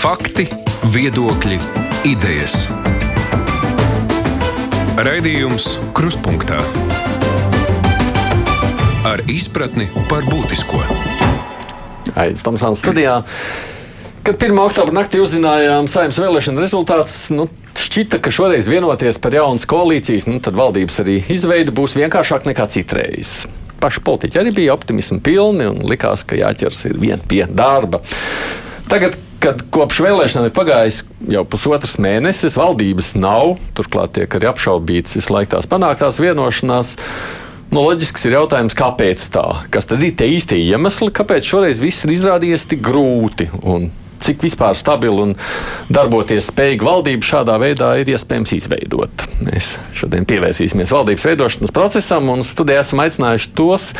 Fakti, viedokļi, idejas. Raidījums Kruspunktā ar izpratni par būtisko. Aizsmeļamies Tomsāna studijā. Kad 1. oktobra naktī uzzinājām saimnes vēlēšanu rezultātus, nu, šķita, ka šoreiz vienoties par jaunas koalīcijas, nu, tad valdības arī izveide būs vienkāršāk nekā citreiz. Paši politiķi arī bija optimismu pilni un likās, ka jāķers ir vien pie darba. Tagad, kad kopš vēlēšanām ir pagājis jau pusotrs mēnesis, valdības nav, turklāt tiek arī apšaubīts visu laiku tās panāktās vienošanās. Nu, loģisks ir jautājums, kāpēc tā? Kas tad ir tie īstie iemesli, kāpēc šoreiz viss ir izrādījies tik grūti? Un cik vispār stabila un darboties spējīga valdība šādā veidā ir iespējams izveidot. Mēs šodien pievērsīsimies valdības veidošanas procesam un studijā esam aicinājuši tos,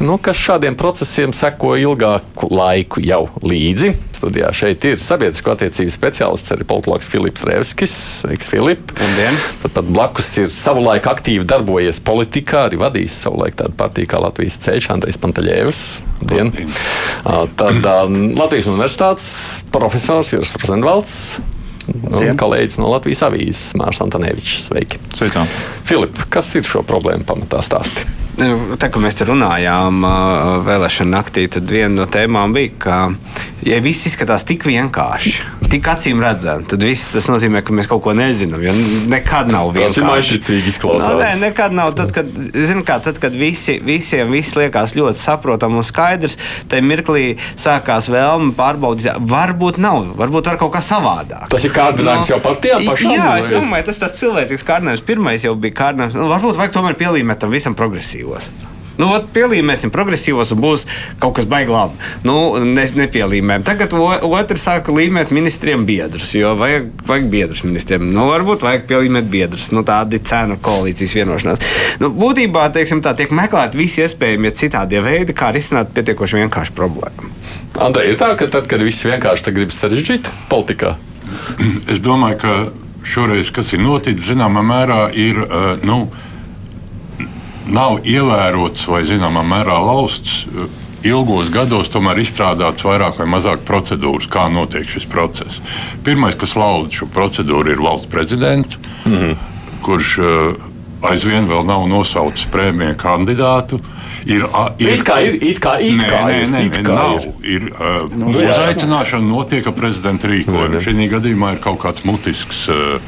nu, kas šādiem procesiem seko ilgāku laiku jau līdzi. Studijā šeit ir sabiedrisko attiecību speciālists, arī politologs Filips Revskis. Sveiks, Filip! Tāpat blakus ir savulaik aktīvi darbojies politikā, arī vadījis savulaik tādu partiju kā Latvijas ceļš, Andrejs Pantaļēvs. Tad Latvijas Universitātes profesors Juris Rozenvalds. Un kolēģis no Latvijas avīzes Mārcis Antonevičs. Sveiki! Sveicām! Filip, kas ir šo problēmu pamatā stāstīt? Nu, tā kā mēs te runājām vēlēšana naktī, tad viena no tēmām bija, ka, ja viss izskatās tik vienkārši, tik acīm redzami, tad viss tas nozīmē, ka mēs kaut ko nezinām. Jo nekad nav vienkārši. Tas ir maģiski izklausās. No, nē, nekad nav. Tad, kad, zin, kā, tad, kad visi, visiem viss liekas ļoti saprotami un skaidrs, tad mirklī sākās vēlme pārbaudīt, varbūt nav, varbūt var kaut kā savādāk. Tas ir kārdinājums no, jau partijām pašām. Jā, es domāju, tas tāds cilvēcisks kārdinājums. Pirmais jau bija kārdinājums. Nu, varbūt vajag tomēr pielīmēt tam visam progresīvos. Nu, pielīmēsim progresīvos un būs kaut kas baigi labi. Nu, ne, nepielīmējam. Tagad otrs sāka līmēt ministriem biedrus, jo vajag, vajag biedrus ministriem. Nu, varbūt vajag pielīmēt biedrus. Nu, tāda ir cena koalīcijas vienošanās. Nu, būtībā teiksim, tā, tiek meklēti visi iespējamie citādi veidi, kā risināt pietiekoši vienkāršu problēmu. Andrej, ir tā, ka tad, kad viss vienkārši grib sarežģīt politikā? Es domāju, ka šoreiz, kas ir noticis, zināmā mērā ir. Uh, nu, nav ievērots vai zināmā mērā lausts. Eh, ilgos gados tomēr izstrādāts vairāk vai mazāk procedūras, kā notiek šis process. Pirmais, kas lauda šo procedūru, ir valsts prezidents, mm -hmm. kurš uh, aizvien vēl nav nosaucis prēmiju kandidātu. Ir, ir, it kā ir, it kā, it nē, kā nē, ir. Nē, nē, nav. Ir, uh, nu, uzaicināšana notiek ar prezidenta rīkojumu. Šī gadījumā ir kaut kāds mutisks. Uh,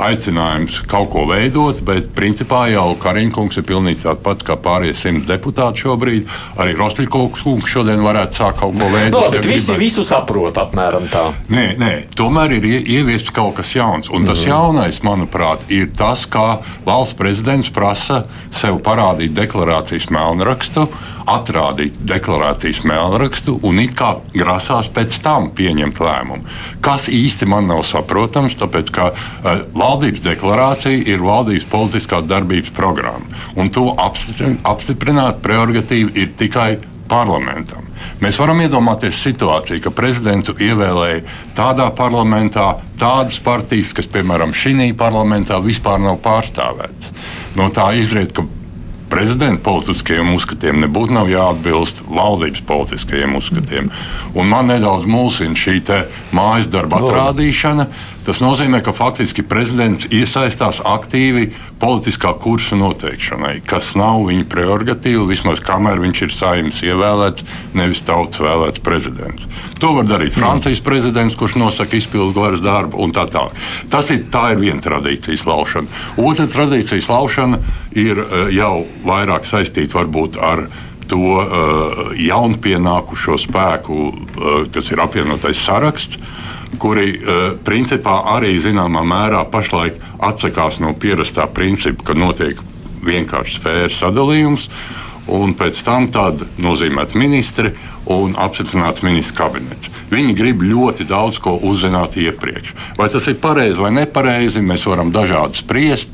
aicinājums kaut ko veidot, bet principā jau Kariņkungs ir pilnīgi tāds pats kā pārējie simts deputāti šobrīd. Arī Rostļikovs šodien varētu sākt kaut ko veidot. No, bet ja visi gribētu. visu saprot apmēram tā. Nē, nē, tomēr ir ieviests kaut kas jauns. Un tas mm. jaunais, manuprāt, ir tas, kā valsts prezidents prasa sev parādīt deklarācijas melnrakstu, atrādīt deklarācijas melnrakstu un it kā grasās pēc tam pieņemt lēmumu. Kas īsti man nav saprotams, tāpēc ka uh, valdības deklarācija ir valdības politiskā darbības programma. Un to apstiprināt prerogatīva ir tikai parlamentam. Mēs varam iedomāties situāciju, ka prezidents ievēlēja tādā parlamentā tādas partijas, kas, piemēram, šī parlamentā vispār nav pārstāvētas. No tā izriet, ka prezidenta politiskajiem uzskatiem nebūtu jāatbilst valdības politiskajiem uzskatiem. Un man nedaudz mulsina šī mājas darba atrādīšana. Tas nozīmē, ka faktiski prezidents iesaistās aktīvi politiskā kursa noteikšanai, kas nav viņa prerogatīva, vismaz kamēr viņš ir saimnes ievēlēts, nevis tautas vēlēts prezidents. To var darīt Francijas mm. prezidents, kurš nosaka izpildu varas darbu un tā tālāk. Tas ir, tā ir viena tradīcijas laušana. Otra tradīcijas laušana ir eh, jau vairāk saistīta varbūt ar to uh, jaunpienākušo spēku, uh, kas ir apvienotais saraksts kuri uh, principā arī zināmā mērā pašlaik atsakās no pierastā principa, ka notiek vienkāršs sfēras sadalījums, un pēc tam tāda nozīmēta ministri un apstiprināts ministrs kabinets. Viņi grib ļoti daudz ko uzzināt iepriekš. Vai tas ir pareizi vai nepareizi, mēs varam dažādi spriest,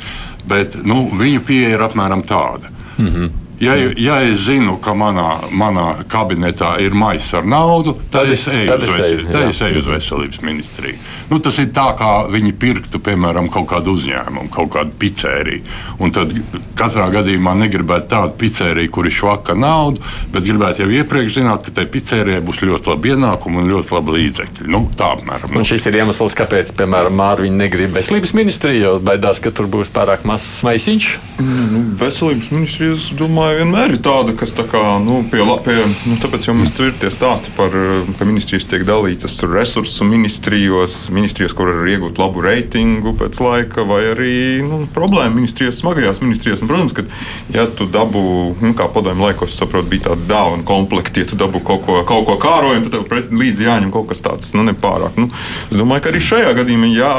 bet nu, viņu pieeja ir apmēram tāda. Mm -hmm. Ja, ja es zinu, ka manā, manā kabinetā ir maisis ar naudu, tad, tad es eju tad uz, es eju, tad es eju uz veselības ministriju. Nu, tas ir tā, kā viņi pirktu, piemēram, kaut kādu uzņēmumu, kaut kādu pizzeriju. Un tad katrā gadījumā negribētu tādu pizzeriju, kur ir švaka nauda, bet gribētu jau iepriekš zināt, ka tai pizzerijai būs ļoti labi ienākumi un ļoti labi līdzekļi. Nu, tā apmēram. Un šis ir iemesls, kāpēc, piemēram, Mārviņa negrib veselības ministriju, jo baidās, ka tur būs pārāk mazs maisiņš. Nu, veselības ministrija, es domāju, vienmēr ir tāda, kas tā kā, nu, pie, pie, nu, tāpēc jau mums tur ir tie stāsti par, eh, ka ministrijas tiek dalītas resursu ministrijos, ministrijos, kur var iegūt labu reitingu pēc laika, vai arī nu, problēma ministrijos, smagajās ministrijos. Un, protams, ka, ja tu dabū, nu, kā padomju laikos, saprotu, bija tāda dāvana komplekta, ja tu dabū kaut ko, kaut ko kārojumu, tad tev pret, līdzi jāņem kaut kas tāds, nu, nepārāk. Nu, es domāju, ka arī šajā gadījumā, jā,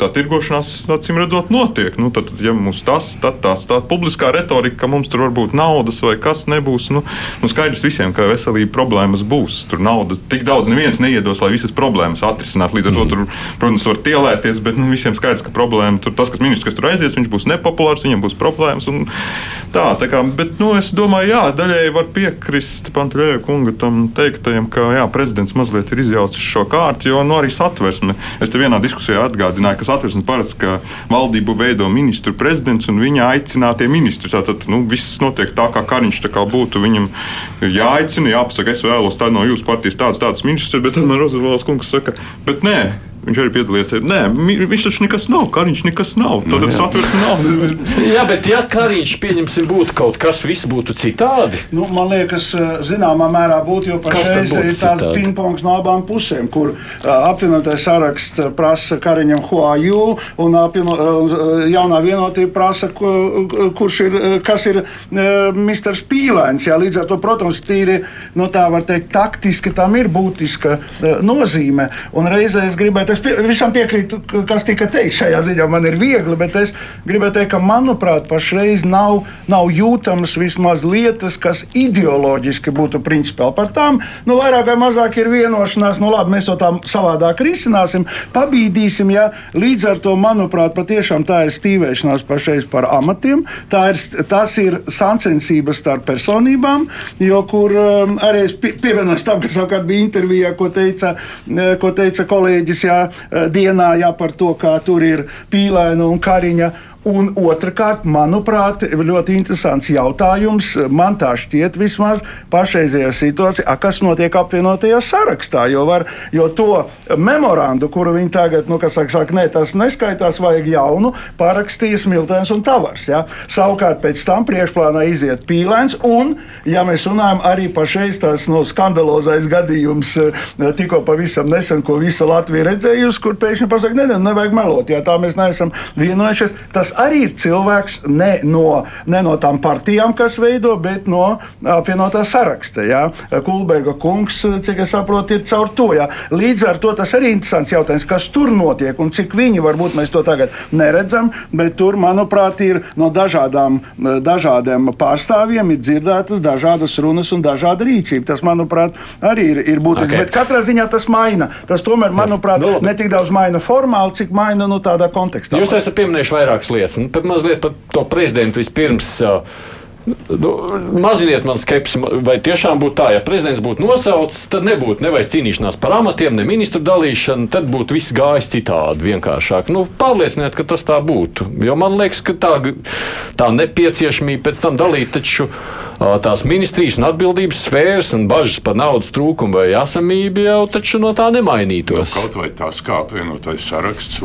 tā tirgošanās, acīm redzot, notiek. Nu, tad, ja mums tas, tad tās tā publiskā retorika, ka mums tur var būt naudas vai kas nebūs, nu, nu skaidrs visiem, ka veselība problēmas būs. Tur nauda tik daudz neviens neiedos, lai visas problēmas atrisinātu. Līdz ar to, tur, protams, var tielēties, bet nu, visiem skaidrs, ka problēma tur tas, kas ministrs, kas tur aizies, viņš būs nepopulārs, viņam būs problēmas. un Tā, tā kā, bet nu, es domāju, jā, daļēji var piekrist Pantelēja kunga tam teiktajam, ka jā, prezidents mazliet ir izjaucis šo kārtu, jo nu, arī satversme. Es te vienā diskusijā atgādināju, ka satversme paredz, ka valdību veido ministru prezidents un viņa aicinātie ministri. Tātad nu, viss notiek tā, kā Kariņš tā kā būtu viņam jāaicina, jāpasaka, es vēlos tādu no jūsu partijas tādas, tādas ministrs, bet tad man Rozenvalds kungs saka, bet nē. Viņš arī piedalījās. Nē, viņš taču nekas nav. Kariņš nekas nav. Tad jā. satversme nav. Jā, bet ja Kariņš pieņemsim būtu kaut kas, viss būtu citādi. Nu, man liekas, eh, zināmā mērā būtu, tad pašreiz ir tāds pingpongs no abām pusēm, kur uh, apvienotais saraksts eh, prasa Kariņam Huāju un apvieno, uh, jaunā vienotība prasa, ko, kurš ir, kas ir uh, Mr. Pīlēns. Jā, līdz ar to, protams, tīri, no tā var teikt, taktiski tam ir būtiska uh, nozīme. Un reizē es gribētu, es pie, visam piekrītu, kas tika teikts šajā ziņā, man ir viegli, bet es gribētu teikt, ka manuprāt, pašreiz nav, nav jūtamas vismaz lietas, kas ideoloģiski būtu principiāli par tām. Nu, vairāk vai mazāk ir vienošanās, nu labi, mēs to tā savādāk risināsim, pabīdīsim. Ja? Līdz ar to, manuprāt, patiešām tā ir stīvēšanās pašreiz par amatiem. Ir, tas ir sacensības starp personībām, jo kur um, arī es pie, pievienojos tam, kas savukārt bija intervijā, ko teica, eh, ko teica kolēģis jā, dienā jā, par to, kā tur ir pīlēna un kariņa. Un otrkārt, manuprāt, ļoti interesants jautājums. Man tā šķiet, vismaz pašreizējā situācijā, kas notiek apvienotajā sarakstā. Jo, var, jo to memorandu, kuru viņi tagad, nu, kas saka, saka nē, tas neskaitās, vajag jaunu, parakstīja Smiltens un Tavars. Ja? Savukārt pēc tam priekšplānā iziet pīlēns. Un, ja mēs runājam arī pašreiz tās nu, skandalozais gadījums, eh, tikko pavisam nesen, ko visa Latvija redzējusi, kur pēkšņi pasakā, ne, ne, nevajag melot, ja tā mēs neesam vienojušies. Tas arī ir cilvēks ne no, ne no tām partijām, kas veido, bet no apvienotā saraksta. Ja? Kulberga kungs, cik es saprotu, ir caur to. Ja? Līdz ar to tas arī ir interesants jautājums, kas tur notiek un cik viņi varbūt mēs to tagad neredzam, bet tur, manuprāt, ir no dažādām, dažādiem pārstāvjiem ir dzirdētas dažādas runas un dažāda rīcība. Tas, manuprāt, arī ir, ir būtiski. Ok. Okay. Bet katrā ziņā tas maina. Tas tomēr, manuprāt, Nu, labi. ne tik daudz maina formāli, cik maina nu, tādā kontekstā. Jūs esat pieminējuši vairākas lietas. Nu, pat mazliet par to prezidentu vispirms. ā, Nu, maziniet man skepsi, vai tiešām būtu tā, ja prezidents būtu nosaucis, tad nebūtu nevairs cīnīšanās par amatiem, ne ministru dalīšana, tad būtu viss gājis citādi, vienkāršāk. Nu, pārlieciniet, ka tas tā būtu. Jo man liekas, ka tā, tā nepieciešamība pēc tam dalīt taču tās ministrijas un atbildības sfēras un bažas par naudas trūkumu vai esamību jau taču no tā nemainītos. Kaut vai tas, kā apvienotais saraksts,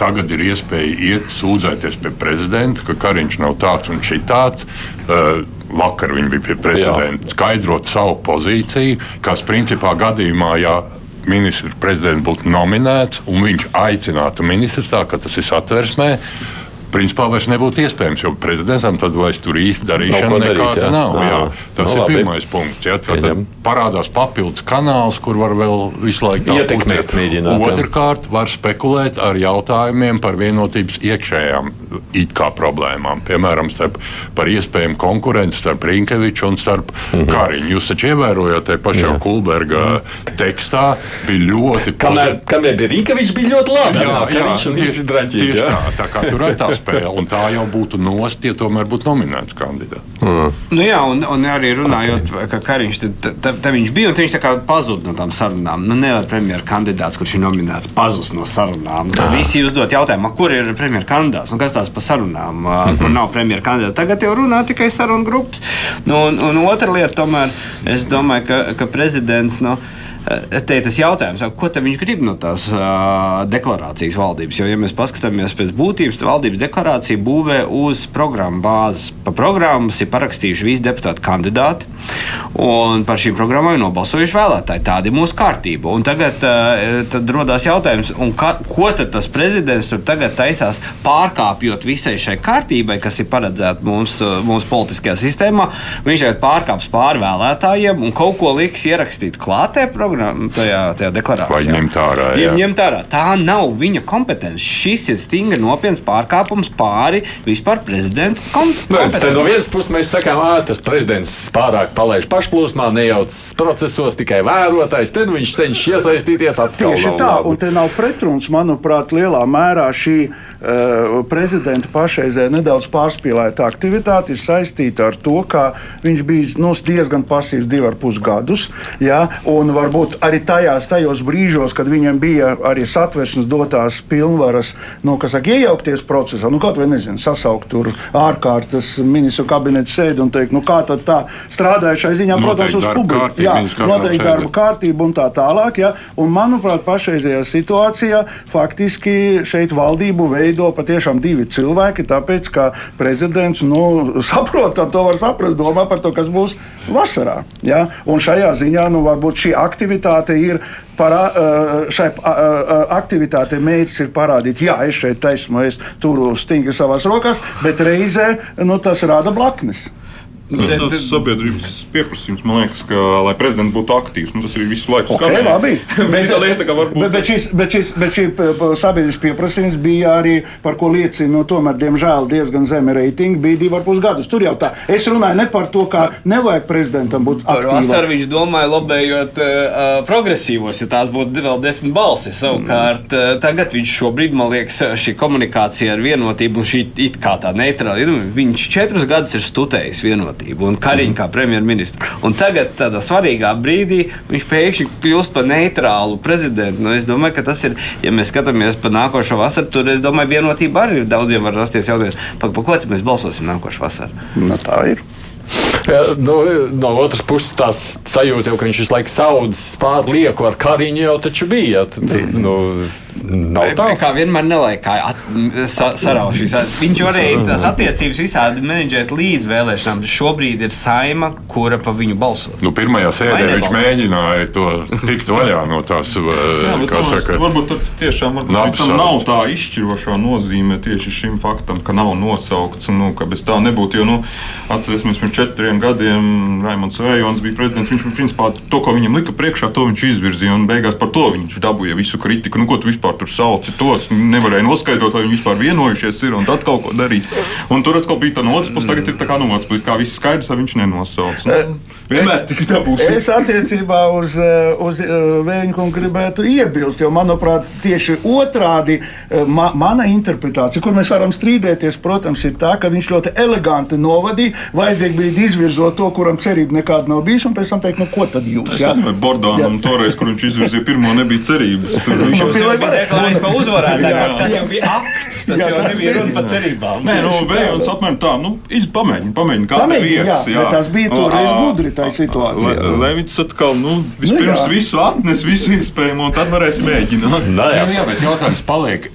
tagad ir iespēja iet sūdzēties pie prezidenta, ka Kariņš nav tāds un šitāds. Uh, Vakar viņi bija pie prezidenta, skaidrot savu pozīciju, kas principā gadījumā, ja ministrs prezidents būtu nominēts un viņš aicinātu ministru tā, ka tas ir satversmē. Principā vairs nebūtu iespējams, jo prezidentam tad vairs tur īsti darīšana Nav nekāda jā. nav. Jā. Jā. Tas Nu, ir labi. pirmais punkts. Jā, tad, tad parādās papildus kanāls, kur var vēl visu laiku Ietekmēt jā. Otrkārt, var spekulēt ar jautājumiem par vienotības iekšējām it kā problēmām. Piemēram, starp, par iespējamu konkurenci starp Rinkeviču un starp mm. -hmm. Kariņu. Jūs taču ievērojat, te pašā Kulberga tekstā bija ļoti Kamēr, kamēr bija Rīgavičs, bija ļoti labi. Jā, jā, viņš un tieši, tieši jā. tā. Tā kā tur ir tās spēle. Un tā jau būtu nost, ja tomēr būtu nominēts kandidāts. Mm. Nu jā, un, un arī runājot, okay. ka Kariņš te, te, te viņš bija, un viņš tā kā pazuda no tām sarunām. Nu, nevar premjeras kandidāts, kurš ir nominēts, pazust no sarunām. Tad visi uzdot jautājumu, kur ir premjeras kandidāts un kas tās pa sarunām, mm -hmm. kur nav premjeras kandidāts. Tagad jau runā tikai sarunu grupas. Nu, un, un otra lieta, tomēr, es domāju, ka, ka prezidents. Nu, no, te ir tas jautājums, ko viņš grib no tās uh, deklarācijas valdības. Jo, ja mēs paskatāmies pēc būtības, tad valdības deklarācija būvē uz programmu bāzes. Pa programmas ir parakstījuši visi deputāti kandidāti, un par šīm programmām ir nobalsojuši vēlētāji. Tāda ir mūsu kārtība. Un tagad uh, rodas jautājums, ka, ko tad tas prezidents tur tagad taisās pārkāpjot visai šai kārtībai, kas ir paredzēta mūsu, mūsu politiskajā sistēmā. Viņš tagad pārkāps pāri vēlētājiem un kaut ko liks ierakstīt klātē programmā programmā, tajā, tajā deklarācijā. Vai ņemt ārā? Jā. Ņemt ārā. Tā nav viņa kompetence. Šis ir stingri nopietns pārkāpums pāri vispār prezidenta kompetenci. No vienas puses mēs sakām, ka tas prezidents pārāk palaiž pašplūsmā, nejauc procesos, tikai vērotājs. Tad viņš cenšas iesaistīties atkal. Tieši tā, un te nav pretruns, manuprāt, lielā mērā šī prezidenta pašreizē nedaudz pārspīlēta aktivitāte ir saistīta ar to, ka viņš bija nu, diezgan pasīvs divu ar pus gadus. Ja, un varbūt arī tajās, tajos brīžos, kad viņam bija arī satversmes dotās pilnvaras, nu, kas saka, iejaukties procesā, nu, kaut vai nezinu, sasaukt tur ārkārtas ministru kabineta sēdi un teikt, nu, kā tad tā strādāja šai ziņā, protams, uz publiku. Jā, noteikti darba kārtība un tā tālāk. Jā. Un, manuprāt, pašreizajā situācijā faktiski šeit valdību veido patiešām divi cilvēki, tāpēc, ka prezidents, nu, saprotam, to var saprast, domā par to, kas būs vasarā. Jā. Un šajā ziņā, nu, varbūt šī aktivitāte ir Parā, šai aktivitātei mērķis ir parādīt, jā, es šeit esmu, es turu stingri savās rokās, bet reizē nu, tas rada blaknes. Nu, tas ir sabiedrības pieprasījums, man liekas, ka, lai prezidents būtu aktīvs. Nu, tas ir visu laiku okay, labi. bet, lieta, varbūt... bet, bet, šis, bet, šis, bet šī sabiedrības pieprasījums bija arī, par ko liecina, no, tomēr, diemžēl, diezgan zemi reitingi. Bija divi ar pus gadus. Tur jau tā. Es runāju ne par to, kā nevajag prezidentam būt aktīvam. Vasarā viņš domāja, lobējot uh, progresīvos, ja tās būtu vēl desmit balsis. Savukārt, uh, tagad viņš šobrīd, man liekas, šī komunikācija ar vienotību un šī it kā tā neitrāla, viņš četrus gadus ir studējis vienotību vienotību un Kariņu kā premjerministru. Un tagad, tādā svarīgā brīdī, viņš pēkšņi kļūst par neitrālu prezidentu. Nu, es domāju, ka tas ir, ja mēs skatāmies pa nākošo vasaru, tad es domāju, vienotība arī ir daudziem var rasties jautājums, par pa ko mēs balsosim nākošo vasaru. Nu, tā ir. Ja, nu, no otras puses, tās sajūta jau, ka viņš visu laiku saudzes pāri lieku ar kariņu, jau taču bija. Tad, nu, Nav tā. Kā vienmēr nelaikā sa, sarauž šīs. Viņš varēja tās attiecības visādi menedžēt līdz vēlēšanām. Šobrīd ir saima, kura pa viņu balsos. Nu, pirmajā sēdē viņš mēģināja to tikt vaļā no tās, Jā, kā tas, saka. Varbūt tur tiešām varbūt tam nav tā izšķirošā nozīme tieši šim faktam, ka nav nosaukts, nu, ka bez tā nebūtu. Jo, nu, atcerēsimies, pirms četriem gadiem Raimons Vējons bija prezidents. Viņš, principā, to, ko viņam lika priekšā, to viņš izvirzīja un beigās par to viņš dabūja visu kritiku. Nu, ko tu vispār tur sauci tos, nevarēja noskaidrot, vai viņi vispār vienojušies ir un tad kaut ko darīt. Un tur atkal bija tā no otras puses, tagad ir tā kā no otras puses, kā viss skaidrs, vai viņš nenosauc. Nu, vienmēr tik tā būs. Es attiecībā uz, eh, uz eh, kungu gribētu iebilst, jo manuprāt, tieši otrādi eh, ma, mana interpretācija, kur mēs varam strīdēties, protams, ir tā, ka viņš ļoti eleganti novadīja, vajadzīgi bija izvirzot to, kuram cerība nekāda nav bijusi, un pēc tam teikt, nu ko tad jūs? Jā, Bordānam toreiz, kur viņš izvirzīja pirmo, nebija cerības. Tur viņš jau bija deklarējis par uzvarētāju. Tas jau bija akts, tas jā, jau nebija runa par cerībām. Nē, nu, Vējons apmēram tā, nu, pamēģini, pamēģini, kā tev ies. Jā, jā. tas bija toreiz gudri tā situācija. Le, Levits atkal, nu, vispirms nu, visu atnes, visu iespējamo, un tad varēsim mēģināt. Nā, jā. jā, bet jautājums paliek,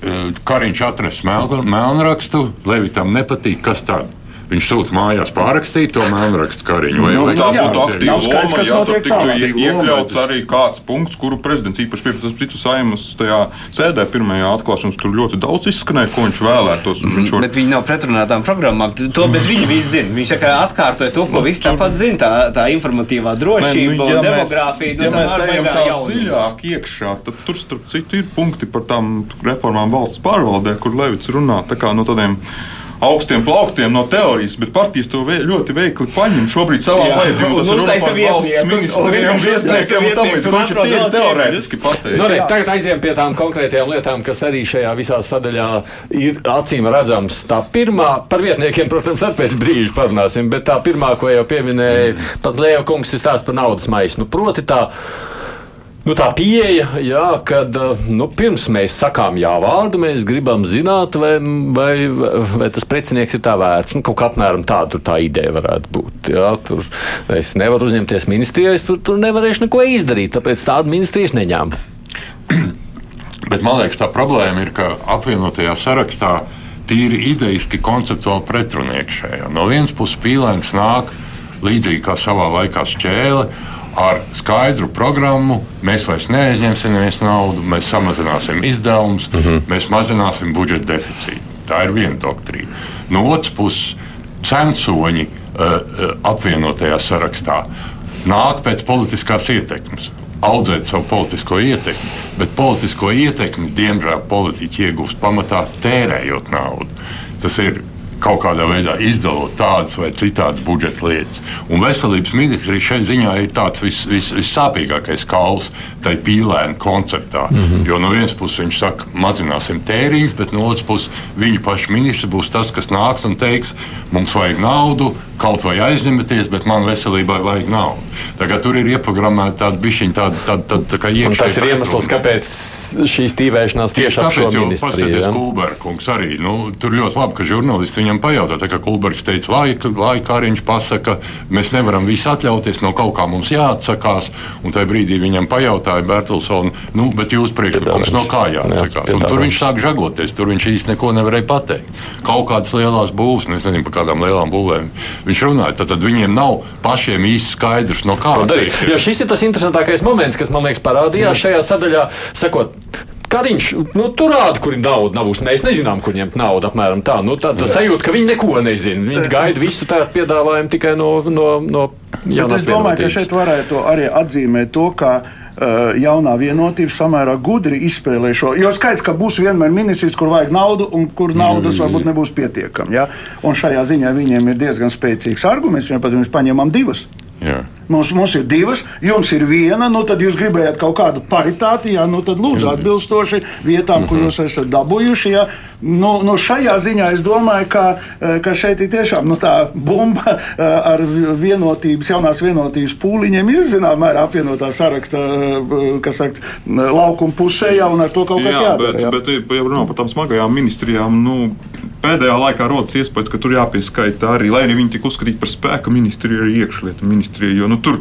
Kariņš atnes melnrakstu, Levitam nepatīk, kas tad? Viņš sūta mājās pārrakstīt to melnrakstu kariņu. Vai, nu, tā būtu aktīva loma, ja tur tiktu iekļauts arī kāds punkts, kuru prezidents īpaši pieprasa citu saimas tajā sēdē pirmajā atklāšanas. Tur ļoti daudz izskanēja, ko viņš vēlētos. -hmm. viņš var... Bet viņi nav pretrunā tām programmām. To bez viņa viss zina. Viņš atkārtoja to, ko visi tāpat zina. Tā, tā informatīvā drošība, Nē, nu, ja demogrāfija. Ja mēs ejam tā dziļāk iekšā, tad tur starp citu ir punkti par tām reformām valsts pārvaldē, kur Levits runā. Tā kā no tādiem augstiem plauktiem no teorijas, bet partijas to vē, ļoti veikli paņem šobrīd savā vajadzībā. Tas Un ir par valsts ministriem, vietniekiem un tam un Viņš ir tīri teorētiski Nu, pateicis. re, tagad aizējām pie tām konkrētajām lietām, kas arī šajā visā sadaļā ir acīm redzams. Tā pirmā, par vietniekiem, protams, arī pēc brīža parunāsim, bet tā pirmā, ko jau pieminēja, tad Leo kungs ir stāsts par naudas maisu. Nu, proti tā. Nu, tā pieeja, jā, kad nu, pirms mēs sakām jā vārdu, mēs gribam zināt, vai, vai, vai tas precinieks ir tā vērts. Nu, kaut kā apmēram tāda tā ideja varētu būt. Jā, tur es nevaru uzņemties ministrijai, es tur, tur nevarēšu neko izdarīt, tāpēc tādu ministrijas neņēmu. Bet man liekas, tā problēma ir, ka apvienotajā sarakstā tīri idejiski konceptuāli pretrunieki šajā. No vienas puses, pīlēns nāk līdzīgi kā savā laikā šķēle. Ar skaidru programmu mēs vairs neaizņemsim neviens naudu, mēs samazināsim izdevumus, uh -huh. mēs mazināsim budžeta deficītu. Tā ir viena doktrīna. No otras puses, censoņi uh, uh, apvienotajā sarakstā nāk pēc politiskās ietekmes audzēt savu politisko ietekmi, bet politisko ietekmi, diemžēl, politiķi iegūst pamatā tērējot naudu. Tas ir kaut kādā veidā izdalot tādas vai citādas budžeta lietas. Un veselības ministrija šai ziņā ir tāds vis, vis, vissāpīgākais kauls tai pīlēna konceptā. Mm -hmm. Jo no vienas puses viņš saka, mazināsim tēriņus, bet no otras puses viņa paša ministra būs tas, kas nāks un teiks, mums vajag naudu, kaut vai aizņemties, bet man veselībai vajag naudu. Tagad tur ir ieprogrammēta tāda bišķiņa, tāda, tāda, tāda tā kā iekšēja. tas ir iemesls, kāpēc šī stīvēšanās tieši šo Tāpēc, jo paskatieties, ja? Kulbergs arī. Nu, tur ļoti labi, ka žurnālisti viņam pajautā, tā kā Kulbergs teica, laika, laika arī viņš pasaka, mēs nevaram visu atļauties, no kaut kā mums jāatsakās. Un tajā brīdī viņam pajautāja Bertelsonu, nu, bet jūs priekšlikums no kā jāatsakās. Jā, Un tur viņš sāk žagoties, tur viņš īsti neko nevarēja pateikt. Kaut kādas lielas būvs, nu, es nezinu par kādām lielām būvēm. Viņš runāja, tad, tad viņiem nav pašiem īsti skaidrs, no kā Ko darīt. Jo šis ir tas interesantākais moments, kas man liekas parādījās šajā sadaļā. Sakot, Kariņš nu, tur rāda, kur ir nauda. Nav, mēs nezinām, kur ņemt naudu. Apmēram tā. Nu, tā, tā sajūta, ka viņi neko nezina. Viņi gaida visu tādu piedāvājumu tikai no, no, no Bet jaunās es domāju, ka šeit varētu arī atzīmēt to, ka uh, jaunā vienotība samērā gudri izspēlē šo. Jo skaidrs, ka būs vienmēr ministrs, kur vajag naudu un kur naudas varbūt nebūs pietiekami. Ja? Un šajā ziņā viņiem ir diezgan spēcīgs arguments. Viņiem pat mēs paņemam divas. Jā. Mums, mums ir divas, jums ir viena, nu tad jūs gribējāt kaut kādu paritāti, jā, nu tad lūdzu atbilstoši vietām, kur jūs esat dabūjuši. Jā. Nu, nu šajā ziņā es domāju, ka, eh, ka šeit ir tiešām nu, tā bumba eh, ar vienotības, jaunās vienotības pūliņiem ir zināmā mērā apvienotā saraksta, eh, kas saka, laukuma pusē, jā, un ar to kaut kas Jā, jādara. bet, jā. bet, ja runā par tām smagajām ministrijām, nu, pēdējā laikā rodas iespējas, ka tur jāpieskaita arī, lai viņi tika uzskatīti par spēka ministriju, arī iekšlietu ministriju. Jo, nu, tur,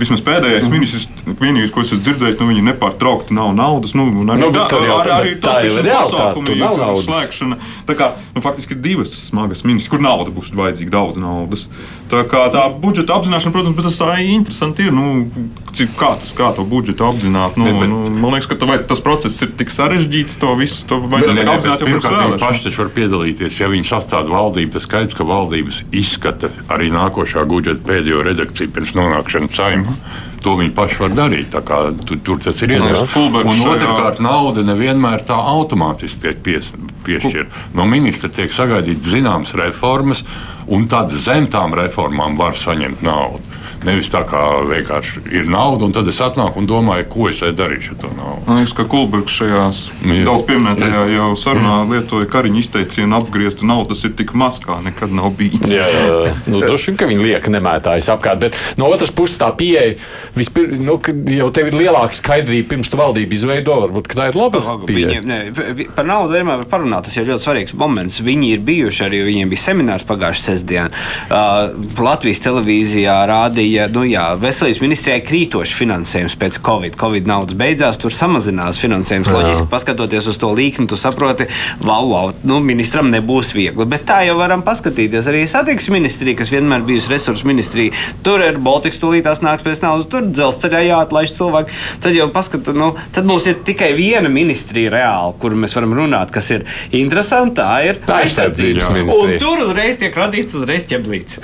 Vismaz pēdējais Mhm. ministrs, vienīgais, ko es esmu dzirdējis, nu, viņi nepārtraukti nav naudas. Nu, arī, Nu, bet tur jau tā- arī tā ir pasākumi, tur naudas. slēgšana. Tā kā, nu, faktiski ir divas smagas ministrijas, kur nauda būs vajadzīga, daudz naudas. Tā kā tā budžeta apzināšana, protams, bet tas tā interesanti ir. Nu, cik, kā, tas, kā to budžetu apzināt? Nu, Ne, bet- nu, man liekas, ka tā, vai, tas process ir tik sarežģīts, to visu to vajadzētu Nē, nē, apzināt bet jau pirms Pirmkārt, viņi paši taču var piedalīties. Ja viņi sastāv valdību, tad skaidrs, ka valdības izskata arī nākošā budžeta pēdējo redakciju pirms nonākšanas saimā. To viņi paši var darīt. tā kā Tur, tur tas ir iespējams. Un otrkārt, nauda nevienmēr tā automātiski tiek pies, piešķirta. No ministra tiek sagaidīts zināmas reformas, un tad zem tām reformām var saņemt naudu. Nevis tā kā vienkārši ir nauda, un tad es atnāku un domāju, ko es šeit darīšu ar to naudu. Man liekas, ka Kulbergs šajā Jā. daudz pieminētajā jau sarunā lietoja kariņu izteicienu apgrieztu naudu. Tas ir tik maz, kā nekad nav bijis. Jā, jā, jā. nu, droši vien, ka viņi lieka nemētājas apkārt. Bet no otras puses, tā pieeja, vispirms, nu, jau tev ir lielāka skaidrība pirms tu valdību izveido. Varbūt ka tā ir laba pieeja. Viņiem, ne, par naudu vienmēr var parunāt. Tas ir ļoti svarīgs moments. Viņi ir bijuši arī, viņiem bija seminārs pagājušā sestdienā. Uh, Latvijas televīzijā rādīja, nu jā, veselības ministrijai krītoši finansējums pēc Covid. Covid naudas beidzās, tur samazinās finansējums. Jā. Loģiski, paskatoties uz to līkni, tu saproti, wow, wow, nu, ministram nebūs viegli. Bet tā jau varam paskatīties. Arī satiksmes ministrija, kas vienmēr bijusi resursu ministrija, tur ir Baltikas tūlītās nāks pēc naudas, tur dzelzceļā jāatlaiž cilvēki. Tad jau paskatās, nu, tad mums ir tikai viena ministrija reāli, kur mēs varam runāt, kas ir interesanti. Tā ir Aizsardzības Un ministrija. tur uzreiz tiek radīts uzreiz ķeblīts.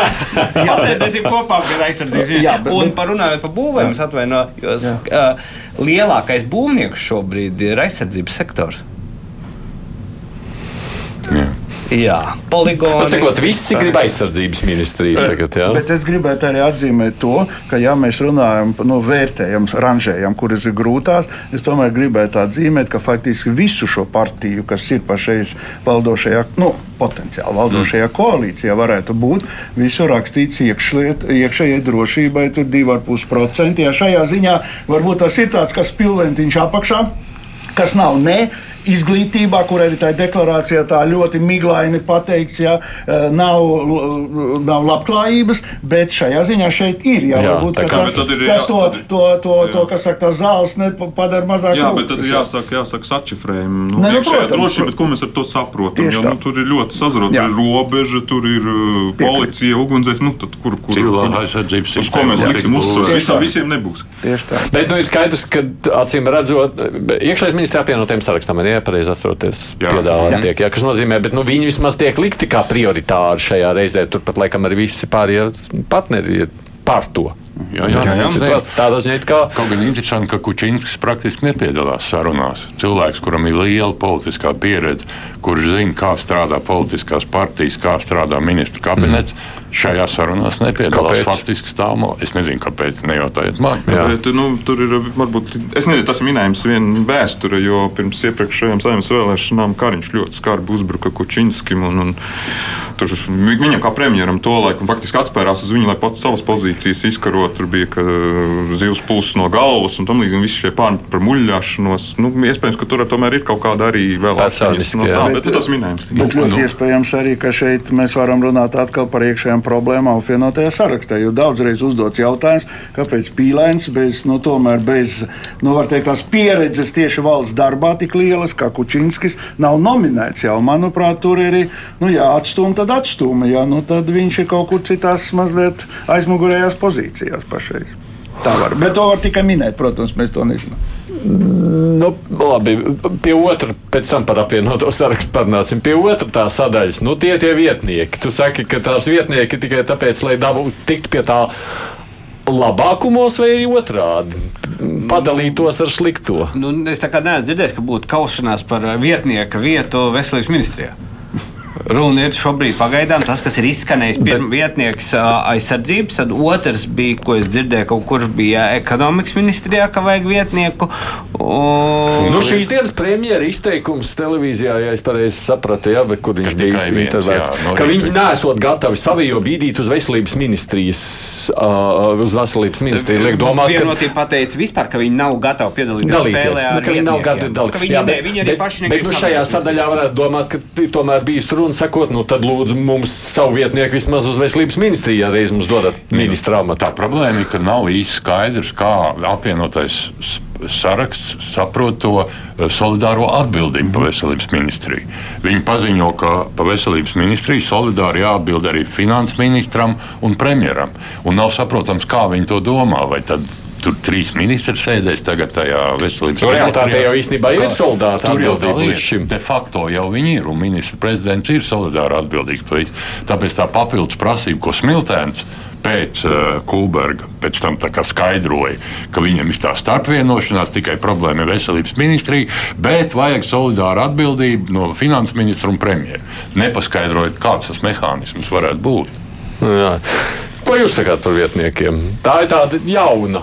Pasēdēsim kopā pie aizsardzības. Jā, bet- Un parunājot par būvēm, es atvainojos. Uh, lielākais būvnieks šobrīd ir aizsardzības sektors. Jā. Jā, poligoni. Pats, visi grib aizsardzības ministriju tagad. Jā. Bet es gribētu arī atzīmēt to, ka, ja mēs runājam par nu, vērtējam, ranžējam, kuras ir grūtās, es tomēr gribētu atzīmēt, ka faktiski visu šo partiju, kas ir pašreiz valdošajā, nu, potenciāli valdošajā mm. koalīcijā, varētu būt visu rakstīts iekšliet, iekšējai drošībai, tur 2,5%. Ja šajā ziņā varbūt tas ir tāds, kas pilventiņš apakšā kas nav ne izglītībā, kur arī tajā deklarācijā tā ļoti miglaini pateikts, ja nav, nav labklājības, bet šajā ziņā šeit ir. Jā, jā, varbūt, kā, tas, ir, kas to, to, to, jā. to, kas saka, tās zāles padara mazāk. Jā, bet tad ir jāsaka, jāsaka sačifrējumi. Nu, ne, nu, protams, drošība, ko mēs ar to saprotam? Jo, nu, tur ir ļoti sazrota, tur ir robeža, tur ir policija, ugunsdzēs, nu, tad kur, kur, kur aizsardzības uz ko mēs liksim uzsvaru? Visam visiem nebūs. Tieši tā. Bet, nu, ir skaidrs, ka acīm redzot, iekšējais ministrija apvienotiem sarakstam ir pareizi atroties piedāvājumi tiek. Jā, kas nozīmē, ka nu, viņi vismaz tiek likti kā prioritāri šajā reizē. Turpat laikam arī visi pārējie partneri ir par to. Jā, jā, jā, jā, jā. Tādā ziņā, ka. Kaut gan interesanti, ka Kučinskis praktiski nepiedalās sarunās. Cilvēks, kuram ir liela politiskā pieredze, kurš zina, kā strādā politiskās partijas, kā strādā ministra kabinets, mm. šajā sarunās nepiedalās. Kāpēc? Faktiski stāv malā. Es nezinu, kāpēc. Nejautājiet man. Jā. Bet, nu, tur ir varbūt, es nezinu, tas ir minējums viena vēsture, jo pirms iepriekšējām saimnes vēlēšanām Kariņš ļoti skarbi uzbruka Kučinskim. Un, un, tur viņam kā premjeram to laiku faktiski atspērās uz viņu, lai pats savas pozīcijas izkarot tur bija zivs pulss no galvas un tam līdzīgi. Visi šie pāri par muļļāšanos. Nu, iespējams, ka tur tomēr ir kaut kāda arī vēl atsevišķa no tā, bet, bet tas minējums. Bet ļoti nu. iespējams arī, ka šeit mēs varam runāt atkal par iekšējām problēmām apvienotajā sarakstā. Jo daudzreiz uzdots jautājums, kāpēc pīlēns bez, nu, tomēr bez, nu, var teikt, tās pieredzes tieši valsts darbā tik lielas, kā Kučinskis, nav nominēts jau. Manuprāt, tur ir, nu, jā, atstūma, tad atstūma, jā, nu, tad viņš ir kaut kur citās mazliet aizmugurējās pozīcijās izskatās pašreiz. Tā var. Bet to var tikai minēt, protams, mēs to nezinām. Nu, labi, pie otra, pēc tam par apvienoto sarakstu parunāsim. Pie otra tā sadaļas, nu, tie tie vietnieki. Tu saki, ka tās vietnieki tikai tāpēc, lai dabūtu tikt pie tā labākumos vai otrādi? Padalītos ar slikto. Nu, es tā kā neesmu dzirdējis, ka būtu kaušanās par vietnieka vietu veselības ministrijā. Runa ir šobrīd pagaidām tas, kas ir izskanējis. Pirmā vietnieks aizsardzības, tad otrs bija, ko es dzirdēju, kaut kur bija ekonomikas ministrijā, ka vajag vietnieku. Un... Nu, šīs dienas premjera izteikums televīzijā, ja es pareizi sapratu, ja, kur viņš bija intervētas, no ka viņi nesot gatavi savijo bīdīt uz veselības ministrijas, uh, uz veselības ministriju. Liek domāt, ka vienotība pateica vispār, ka viņi nav gatavi piedalīties dalīties, spēlē nu, ar nu, ka viņi nav gatavi dalīties. Jā, bet, viņi arī bet, paši bet, nu, šajā sadaļā varētu domāt, ka tomēr bijis runa un sakot, nu tad lūdzu mums savu vietnieku vismaz uz veselības ministriju, ja reiz mums dodat ministra amatu. Tā problēma ir, ka nav īsti skaidrs, kā apvienotais saraksts saprot to eh, solidāro atbildību par veselības ministriju. Viņi paziņo, ka par veselības ministriju solidāri jāatbild arī finanses ministram un premjeram. Un nav saprotams, kā viņi to domā. Vai tad tur trīs ministri sēdēs tagad tajā veselības ministrijā. Realitāte jau īstenībā ir solidāra atbildība līdz šim. De facto jau viņi ir, un ministrs prezidents ir solidāri atbildīgs par visu. Tāpēc tā papildus prasība, ko Smiltēns pēc uh, Kulberga pēc tam skaidroja, ka viņam ir tā starpvienošanās, tikai problēma ir veselības ministrija, bet vajag solidāru atbildību no finanses ministra un premjera. Nepaskaidrojot, kāds tas mehānisms varētu būt. Jā. Ko jūs sakāt par vietniekiem? Tā ir tāda jauna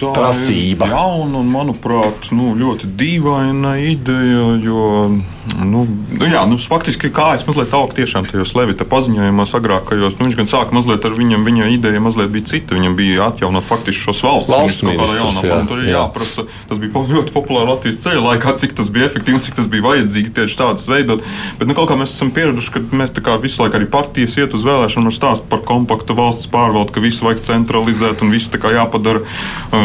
tā prasība. Jauna un, manuprāt, nu, ļoti dīvaina ideja. Jo, nu, jā, nu, faktiski kā es mazliet augu tiešām tajos Levita paziņojumos agrākajos. Nu, viņš gan sāka mazliet ar viņam, viņa ideja mazliet bija cita. Viņam bija atjaunot faktiski šos valsts, ministrus. Jā, jā. Jā, jāprasa, tas bija ļoti populāri Latvijas ceļa laikā, cik tas bija efektīvi un cik tas bija vajadzīgi tieši tādas veidot. Bet nu, kaut kā mēs esam pieraduši, ka mēs visu laiku arī partijas iet uz vēlēšanām ar stāstu par kompaktu valsts pārvaldu, ka visu vajag centralizēt un viss jāpadara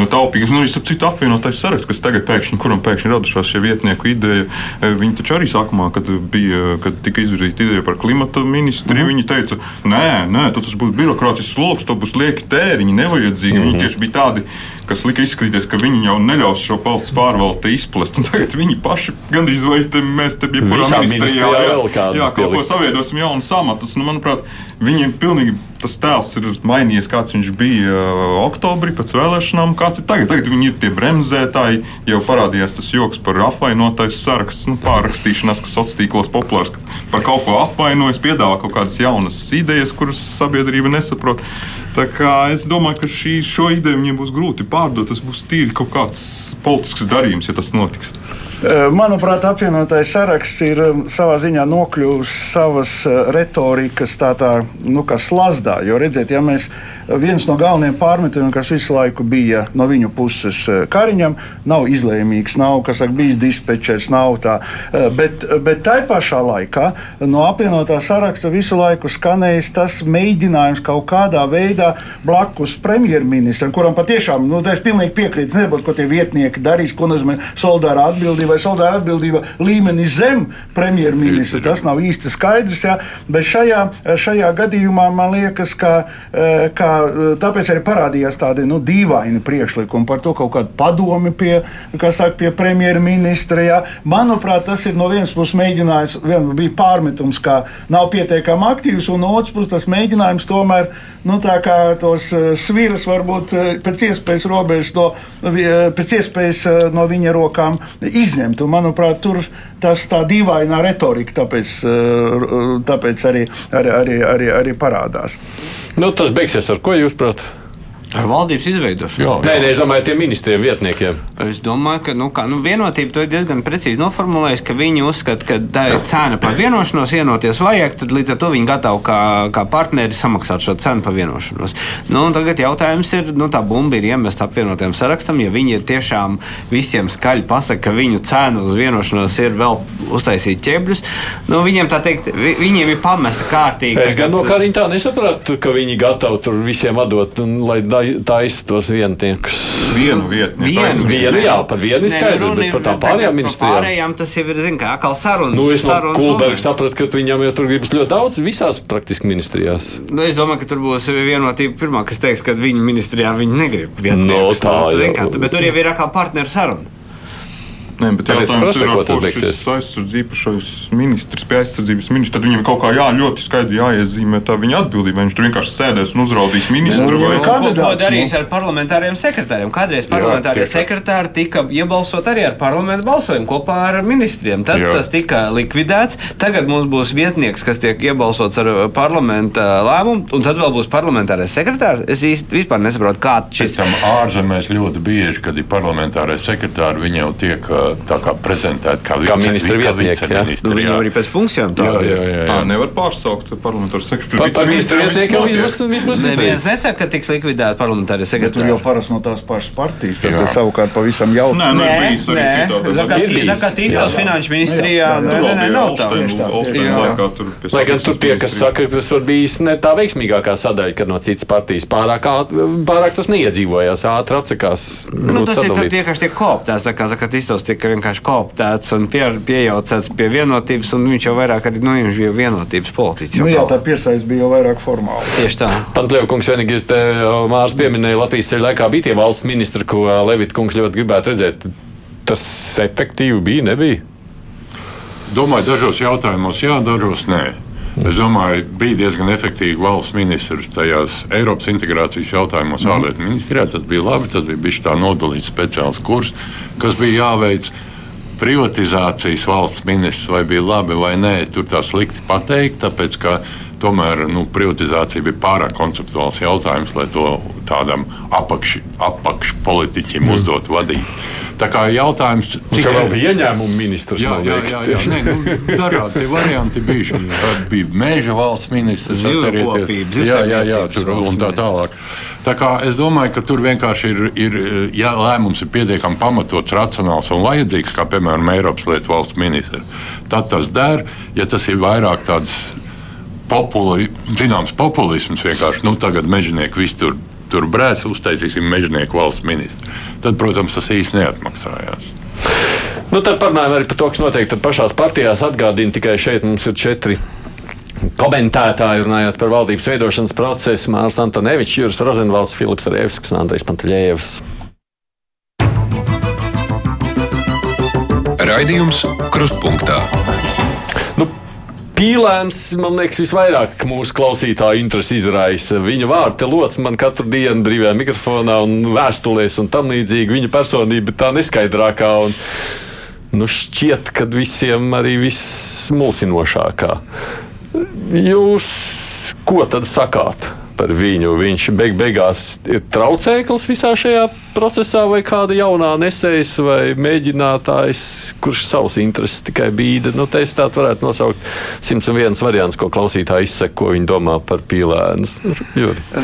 taupīgas. Nu, Starp citu, apvienotais saraksts, kas tagad pēkšņi, kuram pēkšņi radušās šie vietnieku ideja, e, viņi taču arī sākumā, kad, bija, kad tika izvirzīta ideja par klimata ministriju, mm. viņi teica, nē, nē, tas būs birokrātisks sloks, to būs lieki tēriņi, nevajadzīgi. Mm -hmm. Viņi mhm. tieši bija tādi, kas lika izskatīties, ka viņi jau neļaus šo valsts pārvaldi izplest. Tagad viņi paši gandrīz vai te, mēs te bijām ministrijā, jā, jā, jā, kaut ko saviedosim jaunu samatus. Nu, manuprāt, viņi pilnīgi tas tēls ir mainījies, kāds viņš bija uh, oktobrī pēc vēlēšanām, kāds ir tagad. Tagad viņi ir tie bremzētāji, jau parādījās tas joks par apvainotais saraksts, nu, pārrakstīšanās, kas sociālos tīklos populārs, par kaut ko apvainojas, piedāvā kaut kādas jaunas idejas, kuras sabiedrība nesaprot. Tā kā es domāju, ka šī, šo ideju viņiem būs grūti pārdot. Tas būs tīri kaut kāds politisks darījums, ja tas notiks. Manuprāt, apvienotais saraksts ir savā ziņā nokļuvis savas retorikas tādā, nu, kā slazdā. Jo, redziet, ja mēs viens no galvenajiem pārmetumiem, kas visu laiku bija no viņu puses eh, Kariņam, nav izlēmīgs, nav saka, bijis dispečers, nav tā. Eh, bet, bet tai pašā laikā no apvienotā saraksta visu laiku skanējis tas mēģinājums kaut kādā veidā blakus premjerministram, kuram patiešām, nu, es pilnīgi piekrītu, nebūtu, ko tie vietnieki darīs, ko nozīmē solidāra atbildība vai solidāra atbildība līmeni zem premjerministra. Tas nav īsti skaidrs, jā, bet šajā, šajā gadījumā man liekas, ka, eh, ka tāpēc arī parādījās tādi nu, dīvaini priekšlikumi par to kaut kādu padomi pie, saka, pie premjerministra. Jā. Manuprāt, tas ir no vienas puses mēģinājums, vien bija pārmetums, ka nav pietiekami aktīvs, un no otras puses tas mēģinājums tomēr nu, tos sviras varbūt pēc iespējas robežas no, pēc iespējas no viņa rokām izņemt. Un, manuprāt, tur tas tā dīvainā retorika tāpēc, tāpēc arī, arī, arī, arī, arī parādās. Nu, tas beigsies ar ko jūs prāt? Ar valdības izveidošanu. Jā, jā. Nē, nē, es domāju, tiem ministriem, vietniekiem. Es domāju, ka nu, kā, nu, vienotība to ir diezgan precīzi noformulējusi, ka viņi uzskata, ka tā ir cena par vienošanos, vienoties vajag, tad līdz ar to viņi gatavi kā, kā partneri samaksāt šo cenu par vienošanos. Nu, tagad jautājums ir, nu, tā bumba ir iemesta apvienotiem sarakstam, ja viņi ir tiešām visiem skaļi pasaka, ka viņu cena uz vienošanos ir vēl uztaisīt ķēbļus, nu, viņiem tā teikt, vi, viņiem ir pamesta kārtīgi. Es gan no kā viņi tā nesapratu, ka viņi gatavi tur visiem atdot, un, lai taisa tos vietniekus. Vienu vietnieku. Vienu, vienu, jā, par vienu ir skaidrs, nu, bet par tām pārējām ministrijām. Pārējām tas jau ir, zin, kā atkal sarunas. Nu, es no Kulbergs sapratu, ka viņam jau tur gribas ļoti daudz visās praktiski ministrijās. Nu, es domāju, ka tur būs vienotība pirmā, kas teiks, ka viņu ministrijā viņi negrib vietniekus. No, tā, nu, zin, kā, bet tur jau ir atkal partneru saruna. Nē, bet jautājums ir, ko šis aizsardzības ministrs, pie aizsardzības ministra, tad viņam kaut kā jā, ļoti skaidri jāiezīmē tā viņa atbildība. Viņš tur vienkārši sēdēs un uzraudīs ministru. Vai... Ko, ko darīs ar parlamentāriem sekretāriem? Kādreiz parlamentārie sekretāri tika iebalsot arī ar parlamentu balsojumu kopā ar ministriem. Tad jā. tas tika likvidēts. Tagad mums būs vietnieks, kas tiek iebalsots ar parlamenta lēmumu, un tad vēl būs parlamentārais sekretārs. Es īsti vispār nesaprotu, kā šis. Ārzemēs ļoti bieži, kad ir parlamentārais sekretārs, viņi jau tiek tā kā prezentēti kā, kā ministra vietnieki. Nu, viņi arī pēc funkcijām tādu. Jā, jā, jā, jā. Tā nevar pārsaukt parlamentāru sekretāru. Par ministra vietnieku jau vismaz, vismaz neviens nesaka, ka tiks likvidēta parlamentāra sekretāra. Jau parasti no tās pašas partijas. Tad tas savukārt pavisam jau. Nē, nē, bijis arī citādi. Zaka, tīstos finanšu ministrijā. Nē, nē, nav tā. Lai gan tur tie, kas saka, ka tas var bijis ne tā veiksmīgākā sadaļa, kad no citas partijas pārāk, pārāk tas neiedzīvojās, ātri atsakās. Nu, tas ir vienkārši tiek koptās, tā kā Zakatistovs tika vienkārši kooptēts un pie, piejaucēts pie vienotības, un viņš jau vairāk arī nu, viņš bija vienotības politiķis. Nu, jā, tā piesaist bija jau vairāk formāli. Tieši tā. Pantļev kungs vienīgi te Mārs pieminēja Latvijas ceļu laikā bija tie valsts ministri, ko Levita kungs ļoti gribētu redzēt. Tas efektīvi bija, nebija? Domāju, dažos jautājumos jā, dažos nē. Es domāju, bija diezgan efektīvi valsts ministrs tajās Eiropas integrācijas jautājumos, mm. ārlietu ministrijā. Tas bija labi, tas bija bijis tā nodalīts speciāls kurs, kas bija jāveic. Privatizācijas valsts ministrs vai bija labi vai nē, tur tā slikti pateikt, tāpēc ka tomēr nu, privatizācija bija pārāk konceptuāls jautājums, lai to tādam apakšpolitiķim apakš uzdot vadīt. Tā kā jautājums, cik daudz bija ieņēmumu ministrs? Jā, jā, jā, jā, jā. Nē, nu, dažādi varianti bija. Tad bija meža valsts ministrs, atcerieties, jā, jā, jā, tur un tā tālāk. Tā kā es domāju, ka tur vienkārši ir, ir ja lēmums ir pietiekami pamatots, racionāls un vajadzīgs, kā piemēram Eiropas lietu valsts ministrs. Tad tas der, ja tas ir vairāk tāds populi, zināms populisms vienkārši. Nu, tagad mežonieki visi tur tur brēc, uztaisīsim mežonieku valsts ministru. Tad, protams, tas īsti neatmaksājās. Nu, tad parunājam arī par to, kas notiek pašās partijās. Atgādini tikai šeit mums ir četri. Komentētāji runājot par valdības veidošanas procesu, Mārcis Antonevičs, Juris Rozenvalds, Filips Rēvskis un Andrejs Pantaļējevs. Raidījums Krustpunktā Pīlēns, man liekas, visvairāk mūsu klausītāju interesi izraisa. Viņa vārta lots man katru dienu brīvajā mikrofonā un vēstulēs un tam līdzīgi. Viņa personība tā neskaidrākā un nu, šķiet, ka visiem arī vismulsinošākā. Jūs ko tad sakāt? Par viņu. Viņš beig beigās ir traucēklis visā šajā procesā, vai kāda jaunā nesējas vai mēģinātājs, kurš savus intereses tikai bīda. Nu, es tādu varētu nosaukt 101 variants, ko klausītāji izsaka, ko viņi domā par pīlēnu.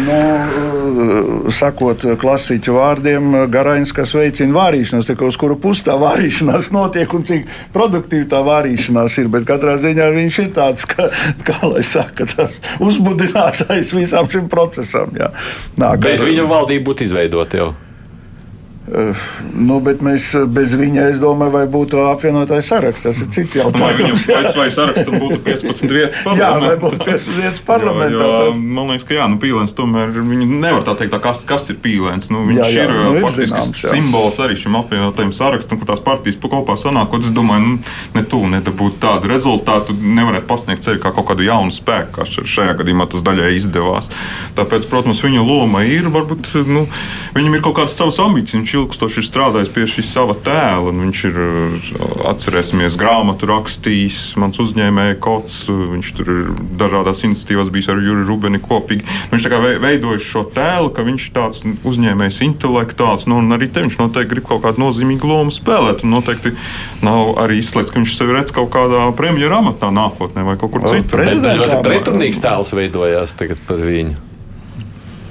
Nu, sakot klasiķu vārdiem, garains, kas veicina vārīšanos, uz kuru pusi tā vārīšanās notiek un cik produktīva tā vārīšanās ir. Bet katrā ziņā viņš ir tāds, ka, kā lai saka, tas uzbudinātājs visam šim procesam. Jā. Nā, Bez viņa valdība būtu izveidota jau. Uh, nu, bet mēs bez viņa, es domāju, vai būtu apvienotais saraksts. Tas ir cits jautājums. Vai viņam pēc vai sarakstam būtu 15 vietas parlamentā? jā, vai būtu 15 vietas parlamentā. jo, jo, man liekas, ka jā, nu, pīlēns tomēr, nevar tā teikt, tā, kas, kas ir pīlēns. Nu, viņš jā, jā, ir nu, faktiski zināms, simbols arī šim apvienotajam sarakstam, kur tās partijas kopā sanākot. Es domāju, nu, ne tu, ne dabūt tādu rezultātu, nevarētu pasniegt ceļu kā kaut kādu jaunu spēku, kā šajā gadījumā tas daļai izdevās. Tāpēc, protams, viņa loma ir, varbūt, nu, viņam ir kaut kādas savas ambīcijas ilgstoši ir strādājis pie šī sava tēla. Viņš ir, atcerēsimies, grāmatu rakstījis, mans uzņēmēja kods, viņš tur ir dažādās iniciatīvās bijis ar Juri Rubeni kopīgi. Viņš tā kā veidojis šo tēlu, ka viņš ir tāds uzņēmējs, intelektuāls, nu, un arī te viņš noteikti grib kaut kādu nozīmīgu lomu spēlēt. Un noteikti nav arī izslēgts, ka viņš sevi redz kaut kādā premjera amatā nākotnē vai kaut kur citur. Ļoti pretrunīgs tēls veidojās tagad par viņu.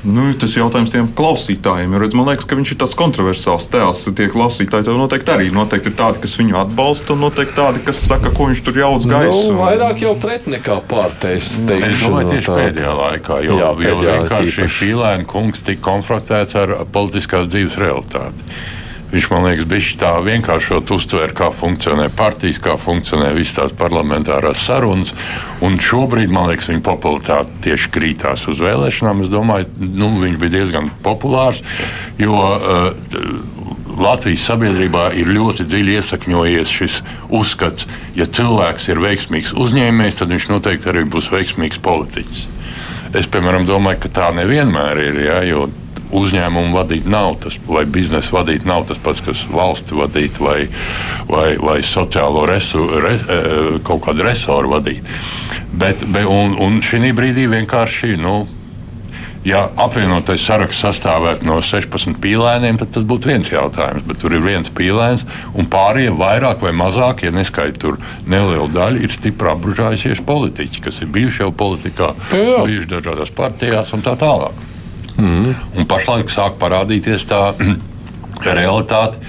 Nu, tas ir jautājums tiem klausītājiem. Jo, redz, man liekas, ka viņš ir tāds kontroversāls tēls. Tie klausītāji tev noteikti arī noteikti ir tādi, kas viņu atbalsta, un noteikti tādi, kas saka, ko viņš tur jauc gaisu. Nu, vairāk jau pret nekā pārteicis. Es domāju, tieši no pēdējā laikā, jo, Jā, pēdējā jo vienkārši Pīlēna kungs tika konfrontēts ar politiskās dzīves realitāti. Viņš man liekas, bija tā vienkāršot uztvērt, kā funkcionē partijas, kā funkcionē visas tās parlamentārās sarunas. Un šobrīd, man liekas, viņa popularitāte tieši krītās uz vēlēšanām. Es domāju, nu, viņš bija diezgan populārs, jo uh, Latvijas sabiedrībā ir ļoti dziļi iesakņojies šis uzskats, ja cilvēks ir veiksmīgs uzņēmējs, tad viņš noteikti arī būs veiksmīgs politiķis. Es, piemēram, domāju, ka tā nevienmēr ir. Ja, uzņēmumu vadīt nav tas, vai biznesa vadīt nav tas pats, kas valsti vadīt, vai, vai, vai sociālo resu, re, e, kaut kādu resoru vadīt. Bet, bet, un, un šī brīdī vienkārši. Nu, Ja apvienotais saraksts sastāvētu no 16 pīlēniem, tad tas būtu viens jautājums. Bet tur ir viens pīlēns, un pārējie vairāk vai mazāk, ja neskaidro tur nelielu daļu, ir stipri apbružājušies politiķi, kas ir bijuši jau politikā, bijuši dažādās partijās un tā tālāk. Mm. Un pašlaik sāk parādīties tā realitāte,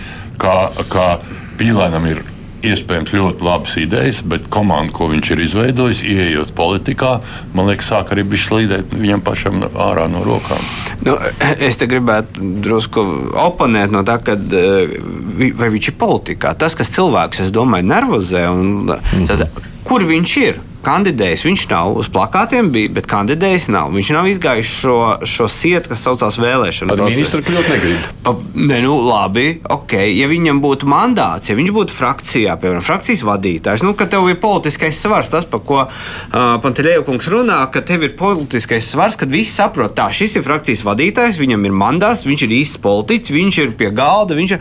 ka, ka Pīlēnam ir iespējams ļoti labas idejas, bet komanda, ko viņš ir izveidojis, ieejot politikā, man liekas, sāk arī bija slīdēt viņam pašam ārā no rokām. Nu, es te gribētu drusku oponēt no tā, ka vai viņš ir politikā. Tas, kas cilvēks, es domāju, nervozē, un tad, kur viņš ir? Kandidējis. Viņš nav uz plakātiem, bija, bet kandidējis nav. Viņš nav izgājis šo, šo sietu, kas saucās vēlēšanu procesu. Ministra kļūt negrib. Pa, ne, nu, labi, ok. Ja viņam būtu mandāts, ja viņš būtu frakcijā, piemēram, frakcijas vadītājs, nu, ka tev ir politiskais svars, tas, par ko uh, Pantelēkungs runā, ka tev ir politiskais svars, kad visi saprot, tā, šis ir frakcijas vadītājs, viņam ir mandāts, viņš ir īsts politiķis, viņš ir pie galda, ir.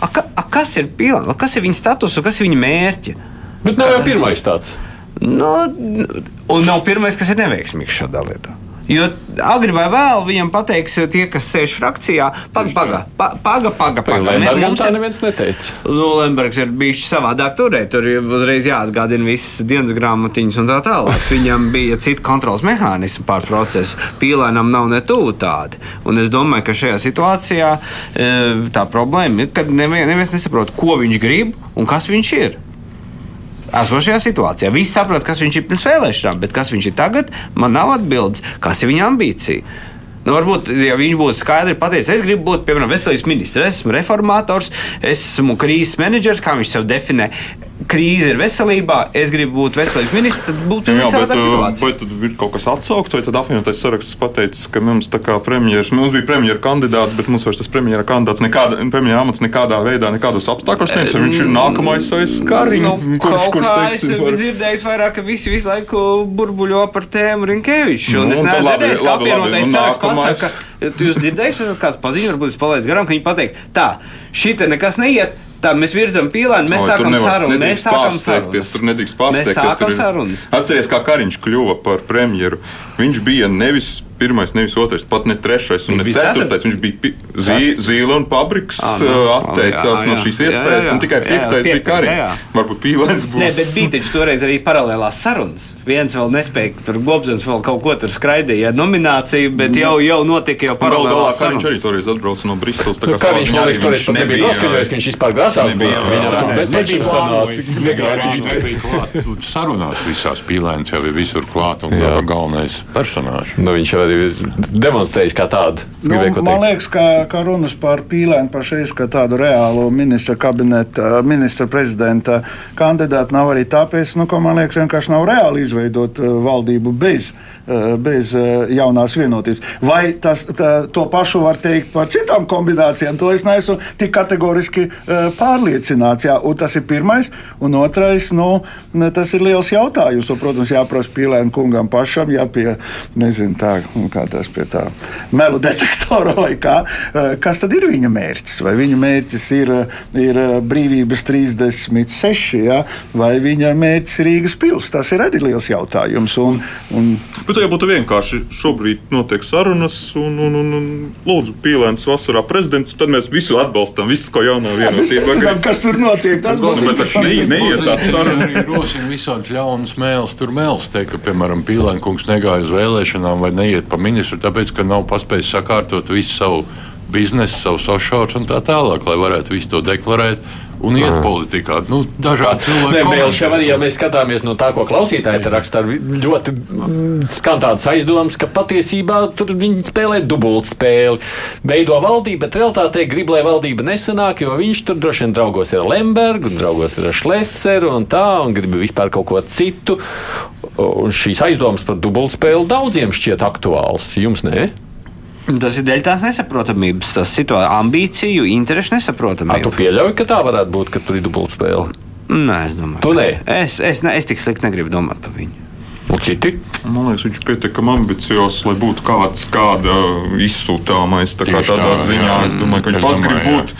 A, a, kas ir pilns, kas ir viņa status un kas ir viņa mērķi? Bet nav jau pirmais tāds. Nu, un nav pirmais, kas ir neveiksmīgs šādā lietā. Jo agri vai vēl viņam pateiks, tie, kas sēž frakcijā, paga, paga, paga, paga. paga. Lembergam tā neviens neteica. Nu, Lembergs ir bijis savādāk turēt, tur uzreiz jāatgādina visas dienas grāmatiņas un tā tālāk. Viņam bija cita kontrols mehānismi pār procesu. Pīlēnam nav ne tuvu tādi. Un es domāju, ka šajā situācijā e, tā problēma ir, ka neviens nesaprot, ko viņš grib un kas viņš ir esošajā situācijā. Visi saprot, kas viņš ir pirms vēlēšanām, bet kas viņš ir tagad, man nav atbildes, kas ir viņa ambīcija. Nu, varbūt, ja viņš būtu skaidri pateicis, es gribu būt, piemēram, veselības ministrs, es esmu reformators, es esmu krīzes menedžers, kā viņš sev definē. Krīze ir veselībā, es gribu būt veselības ministrs, tad būtu pilnīgi savādāka uh, situācija. vai tad ir kaut kas atsaukts, vai tad apvienotais saraksts pateicis, ka mums premjeras, mums bija premjera kandidāts, bet mums vairs tas premjera kandidāts nekāda, premjera amats nekādā veidā, nekādos apstākļos nevis, viņš ir nākamais aiz skariņa, Nu, kurš, kurš kā teiksim, es dzirdējis vairāk, ka visi visu laiku burbuļo par tēmu Rinkeviču. Nu, Un es un tad neesmu dzirdējis, ka apvienotais saraksts pasaka, ka jūs dzirdējāt, kāds paziņo, varbūt es palaidu garām, ka viņi pateikt, tā, šī te nekas neiet. Tā mēs virzām pīlāni, mēs tur sākam nevar- sarunu. Mēs sākam sarunas. Tur nedrīkst pārsteigties. Atceries, kā Kariņš kļuva par premjeru. Viņš bija nevis pirmais, nevis otrais, pat ne trešais un Viņš ne bija ceturtais. Viņš bija zi, zīle un pabriks Ā, nu, uh, atteicās jā, no jā. šīs Jā, jā, iespējas. jā. Un tikai Jā, jā, piektais bija piektais, Kariņš. Varbūt pīlēns būs. Nē, bet bija taču toreiz arī paralēlās sarunas. Viens vēl nespēja, tur Gobsons vēl kaut ko tur skraidīja ar nomināciju, bet jau, jau notika jau paralēlās Kariņš arī sarunas. toreiz atbrauca no Briseles. tā Nu, kā viņš savā man liekas, toreiz viņš nebija noskaņojis, ka viņš vispār grasās Viņam Nebija. Viņš nebija klāt. Tur Sarunās visās pīlēns jau ir visur klāt un galvenais personāžs. Nu, viņš jau arī demonstrējis kā tādu. Nu, man liekas, ka, ka runas par pīlēnu pašreiz, ka tādu reālu ministra kabineta, ministra prezidenta kandidātu nav arī tāpēc, nu, ka man liekas, vienkārši nav reāli izveidot uh, valdību bez, uh, bez uh, jaunās vienotības. Vai tas, tā, to pašu var teikt par citām kombinācijām, to es neesmu tik kategoriski pārliecināts. Jā, un tas ir pirmais, un otrais, nu, tas ir liels jautājums. To, protams, jāprasa pīlēnu kungam pašam, jā, pie, nezinu, tā, kā tas pie tā melu detektora vai kā. Eh, Kas tad ir viņa mērķis? Vai viņa mērķis ir, eh, ir eh, brīvības 36, jā, vai viņa mērķis ir Rīgas pils? Tas ir arī liels jautājums. Un, un, Bet ja būtu vienkārši šobrīd notiek sarunas, un, un, un, un lūdzu, pīlēns vasarā prezidents, tad mēs visu atbalstam, visu, ko jaunā vienotība Zinām, grib. kas tur notiek? Tas ne- neiet tā saruna. Arī rosina visādi ļaunas mēlus. Tur mēls teikt, ka, piemēram, Pīlēnkungs negāja uz vēlēšanām vai neiet pa ministru, tāpēc, ka nav paspējis sakārtot visu savu biznesu, savus offshore un tā tālāk, lai varētu visu to deklarēt un iet politikā. Nu, dažādi cilvēki. Komentē jau arī, ja to. mēs skatāmies no tā, ko klausītāji te raksta, ļoti mm, skan tādas aizdomas, ka patiesībā tur viņi spēlē dubultspēli. Veido valdību, bet realtātē grib, lai valdība nesanāk, jo viņš tur droši vien draugos ir ar Lembergu, un draugos ir ar Šleseru un tā, un grib vispār kaut ko citu. Un šīs aizdomas par dubultspēli daudziem šķiet aktuāls. Jums ne? Tas ir dēļ tās nesaprotamības, tas situācijas ambīciju, interešu Vai tu pieļauj, ka tā varētu būt, ka tur ir dubultspēle? Nē, es domāju. Tu nē? Es, es, ne, es tik slikti negribu domāt par viņu. Citi? Man liekas, viņš ir pietiekami ambiciozs, lai būtu kāds, kāda izsūtāmais. Tā kā tādā tā, ziņā jā. es domāju, ka viņš Es pats grib domāju, jā. būt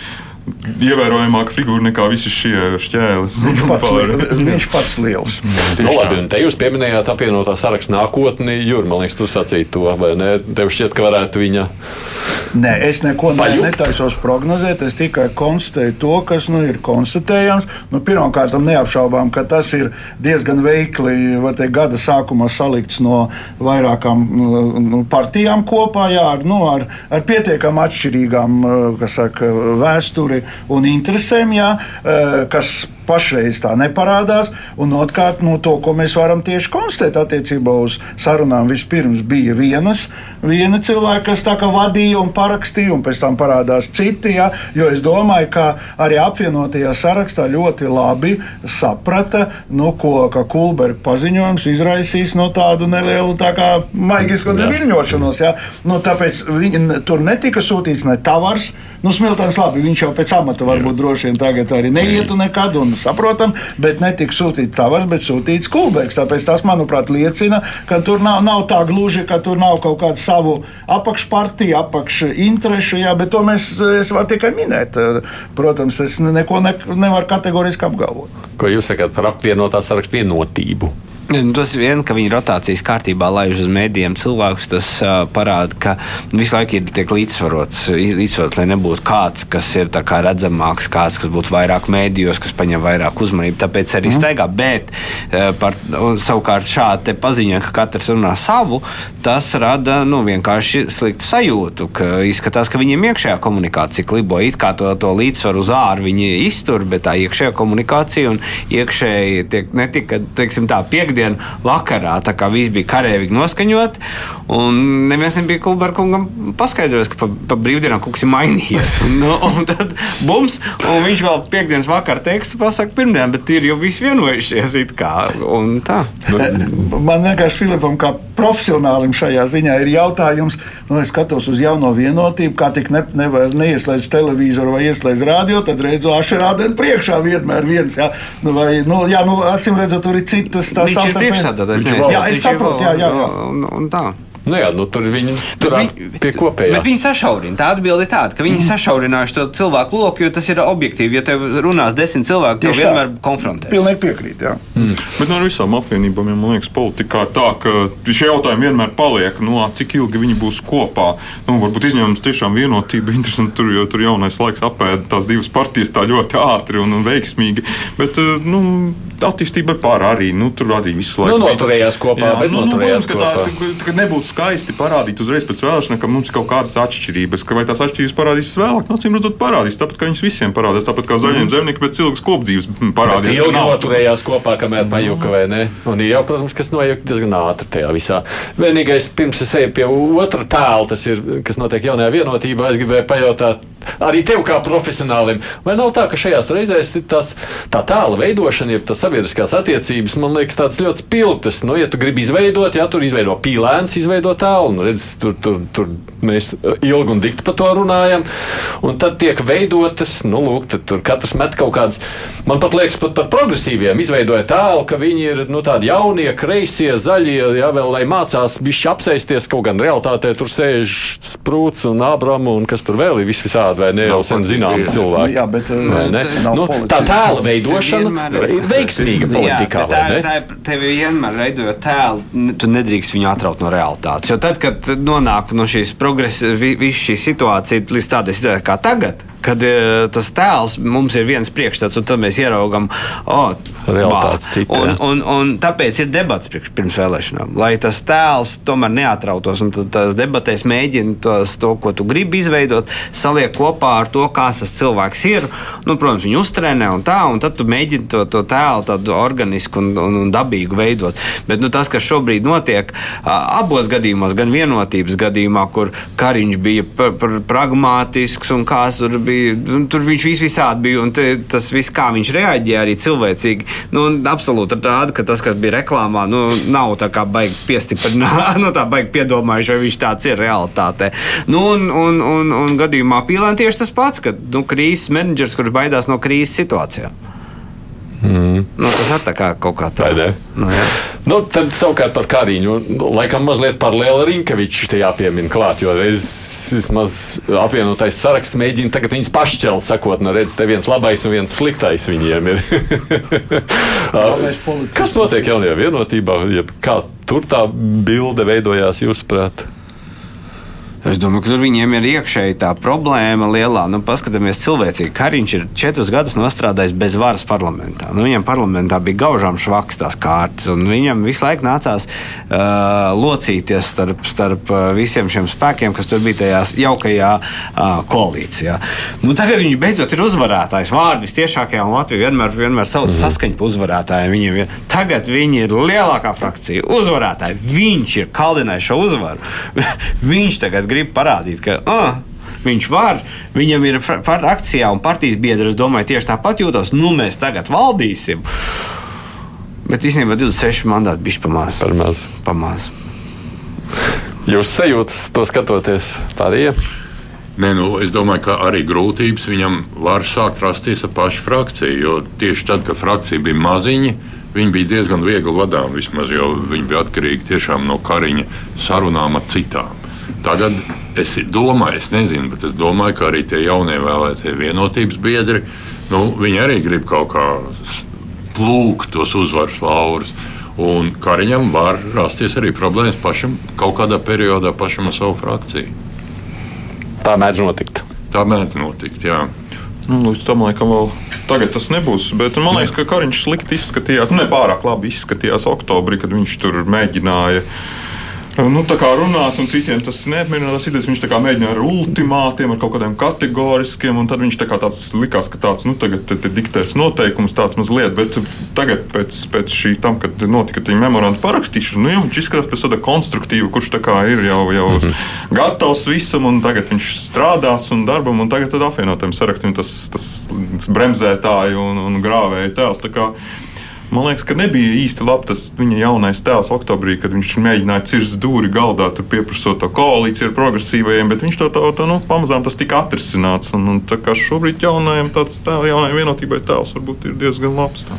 ievērojamāka figūra nekā visi šie šķēles. Viņš pats, Par- viņš pats liels. Nu, labi, un te jūs pieminējāt apvienotā saraksta nākotni. Jūra, man liekas, tu sacīji to, vai ne? Tev šķiet, ka varētu viņa. Nē, es neko ne, netaisos prognozēt. Es tikai konstatēju to, kas nu, ir konstatējams. Nu, Pirmkārt, neapšaubām, ka tas ir diezgan veikli var teikt, gada sākumā salikts no vairākām nu, partijām kopā, jā, ar, nu, ar, ar pietiekami atšķirīgām eh, saka, vēsturi un interesēm, jā, eh, kas pašreiz tā neparādās. Un otrkārt, nu, to, ko mēs varam tieši konstatēt attiecībā uz sarunām, vispirms bija vienas, viena cilvēka, kas tā kā vadīja un parakstīja, un pēc tam parādās citi. Ja, jo es domāju, ka arī apvienotajā sarakstā ļoti labi saprata, nu, ko Kulberga paziņojums izraisīs no tādu nelielu tā kā maigisku viļņošanos. Ja. Nu, tāpēc viņi, tur netika sūtīts ne tavars. Nu, Smiltons labi, viņš jau pēc amata varbūt droši vien tagad arī neietu nekad, un saprotam, bet netika sūtīts tavars, bet sūtīts Kulbergs. Tāpēc tas, manuprāt, liecina, ka tur nav, nav tā gluži, ka tur nav kaut kāda savu apakšpartiju, apakšinterešu, jā, bet to mēs, varu tikai minēt. Protams, es neko ne, nevaru kategoriski apgalvot. Ko jūs sakāt par apvienotā saraksta vienotību? Nu, Tas vien, ka viņi rotācijas kārtībā laiž uz mēdījiem cilvēkus, tas uh, parāda, ka visu laiku ir tiek līdzsvarots, līdzsvarots, lai nebūtu kāds, kas ir tā kā redzamāks, kāds, kas būtu vairāk mēdījos, kas paņem vairāk uzmanību. Tāpēc arī staigā. Bet uh, par, un, savukārt šādi paziņojumi, ka katrs runā savu, tas rada nu, vienkārši sliktu sajūtu, ka izskatās, ka viņiem iekšējā komunikācija klibo. It kā to, to līdzsvaru uz āru viņi iztur, bet tā iekšējā komunikācija un iekšēji tiek ne tikai teiksim, tā piekdiena piekdienu vakarā. Tā kā viss bija karēvīgi noskaņot, un neviens nebija Kulberkungam paskaidrojis, ka pa, pa brīvdienām kaut kas ir mainījies. Un, nu, un tad bums, un viņš vēl piekdienas vakarā tekstu pasaka pirmdien, bet ir jau viss vienojušies kā. Tā. Man vienkārši Filipam, kā profesionālim šajā ziņā, ir jautājums, nu, es skatos uz jauno vienotību, kā tik ne, nevar neieslēdz televizoru vai ieslēdz radio, tad redzu ašerādēnu priekšā vienmēr viens. Jā, nu, vai, nu, jā, nu, acīm redzot, tur ir citas tās ir valsts. Jā, es saprotu, jā, jā, jā. Un, un tā. Nu jā, nu, tur viņi turās pie kopējā. Bet viņi sašaurina. Tā atbilde ir tāda, ka viņi sašaurinājuši to cilvēku loku, jo tas ir objektīvi. Ja tev runās desmit cilvēki, tev tā. vienmēr konfrontēs. Pilnīgi piekrīt. Jā. Mm. Bet no visām apvienībām, ja man liekas, politikā tā, ka šie jautājumi vienmēr paliek. Nu, cik ilgi viņi būs kopā? Nu, varbūt izņēmums tiešām vienotība, interesanti, tur, jo tur jaunais laiks apēda tās divas partijas tā ļoti ātri un, un veiksmīgi. Bet nu, attīstība ir pār arī. Nu, tur arī visu laiku. Nu, noturējās kopā, bet nu, nu, noturējās protams, ka tā, kopā. tā, ka nebūtu skaisti parādīt uzreiz pēc vēlēšanām, ka mums ir kaut kādas atšķirības. Ka vai tās atšķirības parādīsies vēlāk, no acīm redzot, parādīs. Tāpat kā viņas visiem parādās, tāpat kā zaļiem mm. zemniekiem pēc ilgas kopdzīves parādījās. Ilgi noturējās kopā, kamēr pajuka vai ne. Un ir jau, protams, kas noiet diezgan ātri tajā visā. Vienīgais, pirms es eju pie otra tēla, tas ir, kas notiek jaunajā vienotībā, es gribēju pajautāt arī tev kā profesionālim. Vai nav tā, ka šajās reizēs ir tās, tā tēla veidošana, jeb tas sabiedriskās attiecības, man liekas, tādas ļoti spilgtas. Nu, ja tu gribi izveidot, ja tur izveido pīlēns, izveido tēlu, un redz, tur, tur, tur mēs ilgi un dikti par to runājam, un tad tiek veidotas, nu, lūk, tur katrs met kaut kādas, man pat liekas, pat par progresīviem izveidoja tēlu, ka viņi ir, nu, tādi jaunie, kreisie, zaļie, ja vēl lai mācās bišķi apsēsties, kaut gan realitātē tur sēž sprūts un Ābramu un kas tur vēl ir vis visādi, vai ne, jau sen zinām cilvēki. Jā, bet, Vai ne? nav Nu, tā tēla veidošana ir veiksmīga politikā, Jā, tā, ne? tā, ir- tev vienmēr veidojot tēlu, tu nedrīkst viņu atraut no realitātes. Jo tad, kad nonāk no šīs progresa, vi- viss šī situācija līdz tādai situācijai kā tagad, kad e, tas tēls mums ir viens priekšstats, un tad mēs ieraugam, oh, un, un, un tāpēc ir debats pirms vēlēšanām, lai tas tēls tomēr neatrautos. Tās debatēs mēģina tos, to, ko tu gribi izveidot, saliek kopā ar to, kāds tas cilvēks ir. Nu, protams, viņu uztrenē un tā, un tad tu mēģini to, to tēlu tādu organisku un, un, un dabīgu veidot. Bet nu, tas, kas šobrīd notiek, abos gadījumos, gan vienotības gadījumā, kur Kariņš bija pr pr pragmātisks un kāds tur bija, nu, tur viņš vis visādi bija, un te, tas viss, kā viņš reaģēja, arī cilvēcīgi, nu, absolūti tāda, ka tas, kas bija reklāmā, nu, nav tā kā baigi piestiprināt, nu, tā baigi piedomājuši, vai viņš tāds ir realitātē. Nu, un, un, un, un gadījumā Pīlēn tieši tas pats, ka, nu, krīzes menedžers, kurš baidās no krīzes situācijām. Mm. Nu, tas ir tā kā kaut kā Vai ne? tāda. Nu, jā. Nu, tad savukārt par Kariņu. Laikam mazliet paralēli Rinkevičs te jāpiemina klāt, jo reiz vismaz apvienotais saraksts mēģina tagad viņus pašķelt, sakot, nu redz, te viens labais un viens sliktais viņiem ir. Kas notiek jaunajā vienotībā? Jeb Kā tur tā bilde veidojās, jūsuprāt? Es domāju, ka tur viņiem ir iekšēji tā problēma lielā. Nu, paskatāmies, cilvēcīgi. Kariņš ir četrus gadus nostrādājis bez varas parlamentā. Nu, viņam parlamentā bija gaužām švaks tās kārtas, un viņam visu laiku nācās uh, locīties starp, starp visiem šiem spēkiem, kas tur bija tajā jaukajā uh, koalīcijā. Nu, tagad viņš beidzot ir uzvarētājs. Vārdi vistiešākajā, un Latvija vienmēr, vienmēr sauc mm. saskaņu par uzvarētājiem. Viņiem ir, tagad viņi ir lielākā frakcija, uzvarētāji. Viņš ir kaldinājis šo uzvaru. viņš tagad grib parādīt, ka. Uh, Viņš var, viņam ir fra- par akcijā un partijas biedri. Es domāju, tieši tāpat jūtos. Nu, mēs tagad valdīsim. Bet īstenībā 26 mandāti bija pamāts. Par maz. Pamāts. Jūs sajūtat to skatoties pārējie? Nē, nu, es domāju, ka arī grūtības viņam var sākt rasties ar pašu frakciju. Jo tieši tad, kad frakcija bija maziņa, viņi bija diezgan viegli vadām, vismaz, jo viņi bija atkarīgi tiešām no kariņa sarunām ar citām. Tagad es domāju, es nezinu, bet es domāju, ka arī tie jaunie vēlētie vienotības biedri, nu, viņi arī grib kaut kā plūkt tos uzvaras laurus. Un Kariņam var rasties arī problēmas pašam kaut kādā periodā pašam ar savu frakciju. Tā mēdz notikt. Tā mēdz notikt, jā. Nu, līdz tam laikam vēl tagad tas nebūs. Bet man liekas, ka Kariņš slikti izskatījās. Nu, ne pārāk labi izskatījās oktobrī, kad viņš tur mēģināja. Nu, tā kā runāt, un citiem tas neapmierina. Tas idejas, viņš mēģināja ar ultimātiem, ar kaut kādiem kategoriskiem, un tad viņš tā tāds likās, ka tāds, nu, tagad te, te diktēs noteikums tāds mazliet, bet tagad pēc, pēc šī tam, kad notika viņa memoranda parakstīšana, nu, viņš izskatās pēc tāda konstruktīva, kurš tā ir jau, jau mm -hmm. gatavs visam, un tagad viņš strādās un darbam, un tagad apvienotiem sarakstiem tas, tas bremzētāju un, un grāvēju tēls. Man liekas, ka nebija īsti labi tas viņa jaunais tēls oktobrī, kad viņš mēģināja cirst dūri galdā, tur pieprasot to koalīciju ar progresīvajiem, bet viņš to, to, to nu, pamazām tas tika atrisināts. Un, un tā kā šobrīd jaunajam, tāds tēl, jaunajai vienotībai tēls varbūt ir diezgan labs. Tā.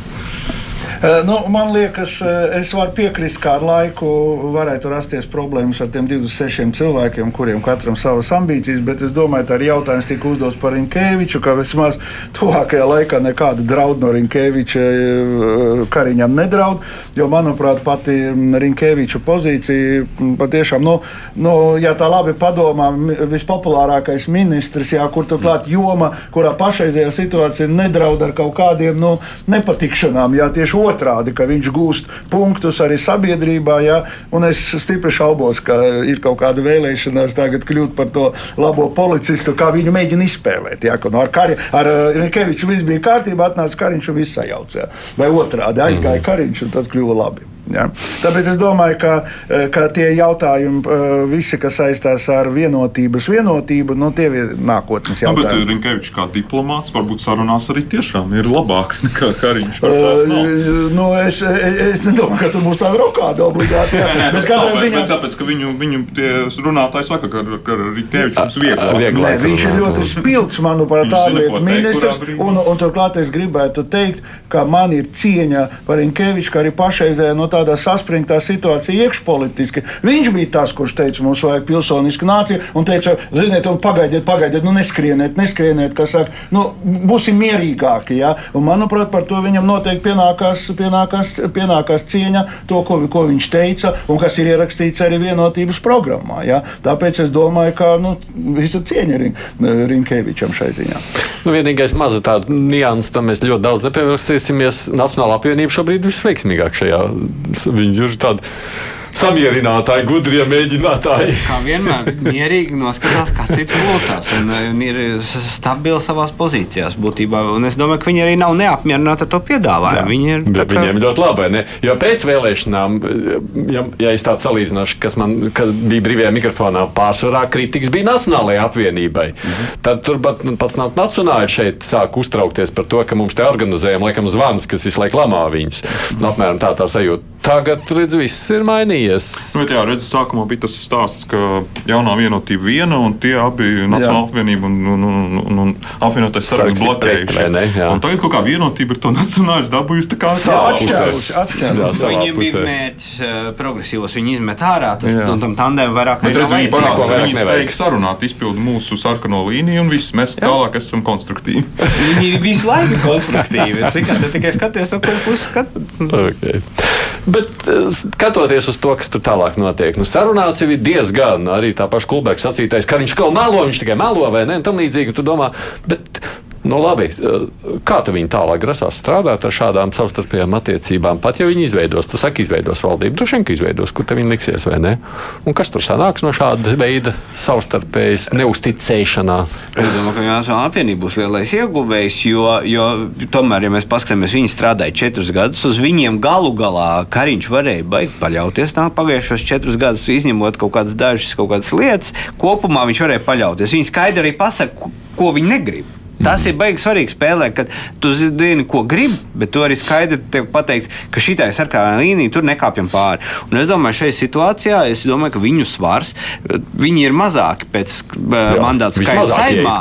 Eh, nu, man liekas, eh, es varu piekrist, ka ar laiku varētu rasties problēmas ar tiem 26 cilvēkiem, kuriem katram savas ambīcijas, bet es domāju, ka arī jautājums tika uzdots par Rinkēviču, ka vismaz tuvākajā laikā nekāda drauda no Rinkēviča eh, Kariņam nedraud, jo, manuprāt, pati Rinkēviča pozīcija patiešām, nu, nu, ja tā labi padomā, vispopulārākais ministrs, jā, kur turklāt joma, kurā pašreizējā situācija nedraud ar kaut kādiem nu, nepatikšanām, jā, tieši otrādi ka viņš gūst punktus arī sabiedrībā. Ja? Un es stipri šaubos, ka ir kaut kāda vēlēšanās tagad kļūt par to labo policistu, kā viņu mēģina izspēlēt. Ja? Nu, ar Kari, ar uh, Rekeviču viss bija kārtībā, atnāca Kariņš un viss sajaucās. Vai otrādi aizgāja mm. Kariņš un tad kļuva labi. Ja? Tāpēc es domāju, ka, eh, ka tie jautājumi, eh, visi, kas saistās ar vienotības vienotību, nu, tie ir nākotnes jautājumi. Nu, bet Rinkevičs kā diplomāts varbūt sarunās arī tiešām ir labāks nekā Kariņš. Uh, nu, es, es, nedomāju, ka tur būs tāda rokāda obligāti. Jā. Nē, bet kāpēc, ziņā... tāpēc, ka viņu, viņu runātāji saka, ka, ka Rinkevičs ir vieglāk. vieglāk. Nē, viņš ir ļoti spilgts, manuprāt, ārlietu ministrs. Un, un turklāt es gribētu teikt, ka man ir cieņa par Rinkeviču, ka arī pašreizējā no tādā saspringtā situācijā iekšpolitiski. Viņš bija tas, kurš teica, mums vajag pilsonisku nāciju, un teica, ziniet, un pagaidiet, pagaidiet, nu neskrieniet, neskrieniet, kas saka, nu, būsim mierīgāki. Ja? Un, manuprāt, par to viņam noteikti pienākās, pienākās, pienākās cieņa to, ko, ko viņš teica, un kas ir ierakstīts arī vienotības programmā. Ja? Tāpēc es domāju, ka nu, visa cieņa ir Rinkevičam šai ziņā. Nu, vienīgais maza tāda nianses, tam mēs ļoti daudz nepievērsīsimies. Nacionālā apvienība šobrīd ir visveiksmīgākā šajā Viņi ir tādi samierinātāji, gudrie mēģinātāji. Kā vienmēr, mierīgi noskatās, kā cits locās un, un ir stabili savā. Un es domāju, ka viņi arī nav neapmierināti ar to piedāvājumu. Viņi ir, kā... Viņiem ļoti labi, ne? Jo pēc vēlēšanām, ja, ja es tādu salīdzināšu, kas man bija brīvajā mikrofonā, pārsvarā kritikas bija Nacionālajai apvienībai. Mhm. Tad turpat nu, pats Nacionāli šeit sāk uztraukties par to, ka mums te organizējam, laikam, zvans, kas visu laiku lamā viņus. Apmēram tā tā sajūta. Tagad, redz, viss ir mainījies. Nu, jā, redz, sākumā bija tas stāsts, ka jaunā vienotība viena un tie abi Nacionāla apvienība un, un, un, un, un apvienotais saraksts bloķējušies. Tagad kaut kā vienotība ir to nacionālis dabūjusi tā kā atšķērusi. Viņiem bija mērķis uh, progresīvos, viņi izmet ārā, tas un tam tandēm vairāk nekā viņi parāda, ka viņi spēj sarunāt, izpildu mūsu sarkano līniju un viss, mēs jā. tālāk esam konstruktīvi. viņi visu laiku ir konstruktīvi. Cik tā tikai skaties, no kuras puses skat. Okay. Bet eh, skatoties uz to, kas tur tālāk notiek, nu, sarunāts jau ir diezgan arī tā paša Kulbēka sacītais, ka viņš kaut melo, viņš tikai melo vai ne, un tam līdzīgi tu domā. Bet Nu, labi, kā tu viņi tālāk grasās strādāt ar šādām savstarpējām attiecībām? Pat ja viņi izveidos, tu saki, izveidos valdību, droši vien, ka izveidos, kur te viņi liksies vai ne? Un kas tur sanāks no šāda veida savstarpējas neusticēšanās? Es domāju, ka Jānis apvienība būs lielais ieguvējs, jo, jo tomēr, ja mēs paskatāmies, viņi strādāja četrus gadus, uz viņiem galu galā Kariņš varēja baigt paļauties. Tā pagājušos četrus gadus, izņemot kaut kādas dažas kaut kādas lietas, kopumā viņš varēja paļauties. Viņi skaidri arī pasaka, ko viņi negrib. Tas ir baigi svarīgi spēlē, kad tu zini, ko gribi, bet tu arī skaidri pateiksi, ka šī ir sarkanā līnija, tur nekāpjam pāri. Un es domāju, šajā situācijā, es domāju, ka viņu svars, viņi ir mazāki pēc Jā, mandāta skaita saimā,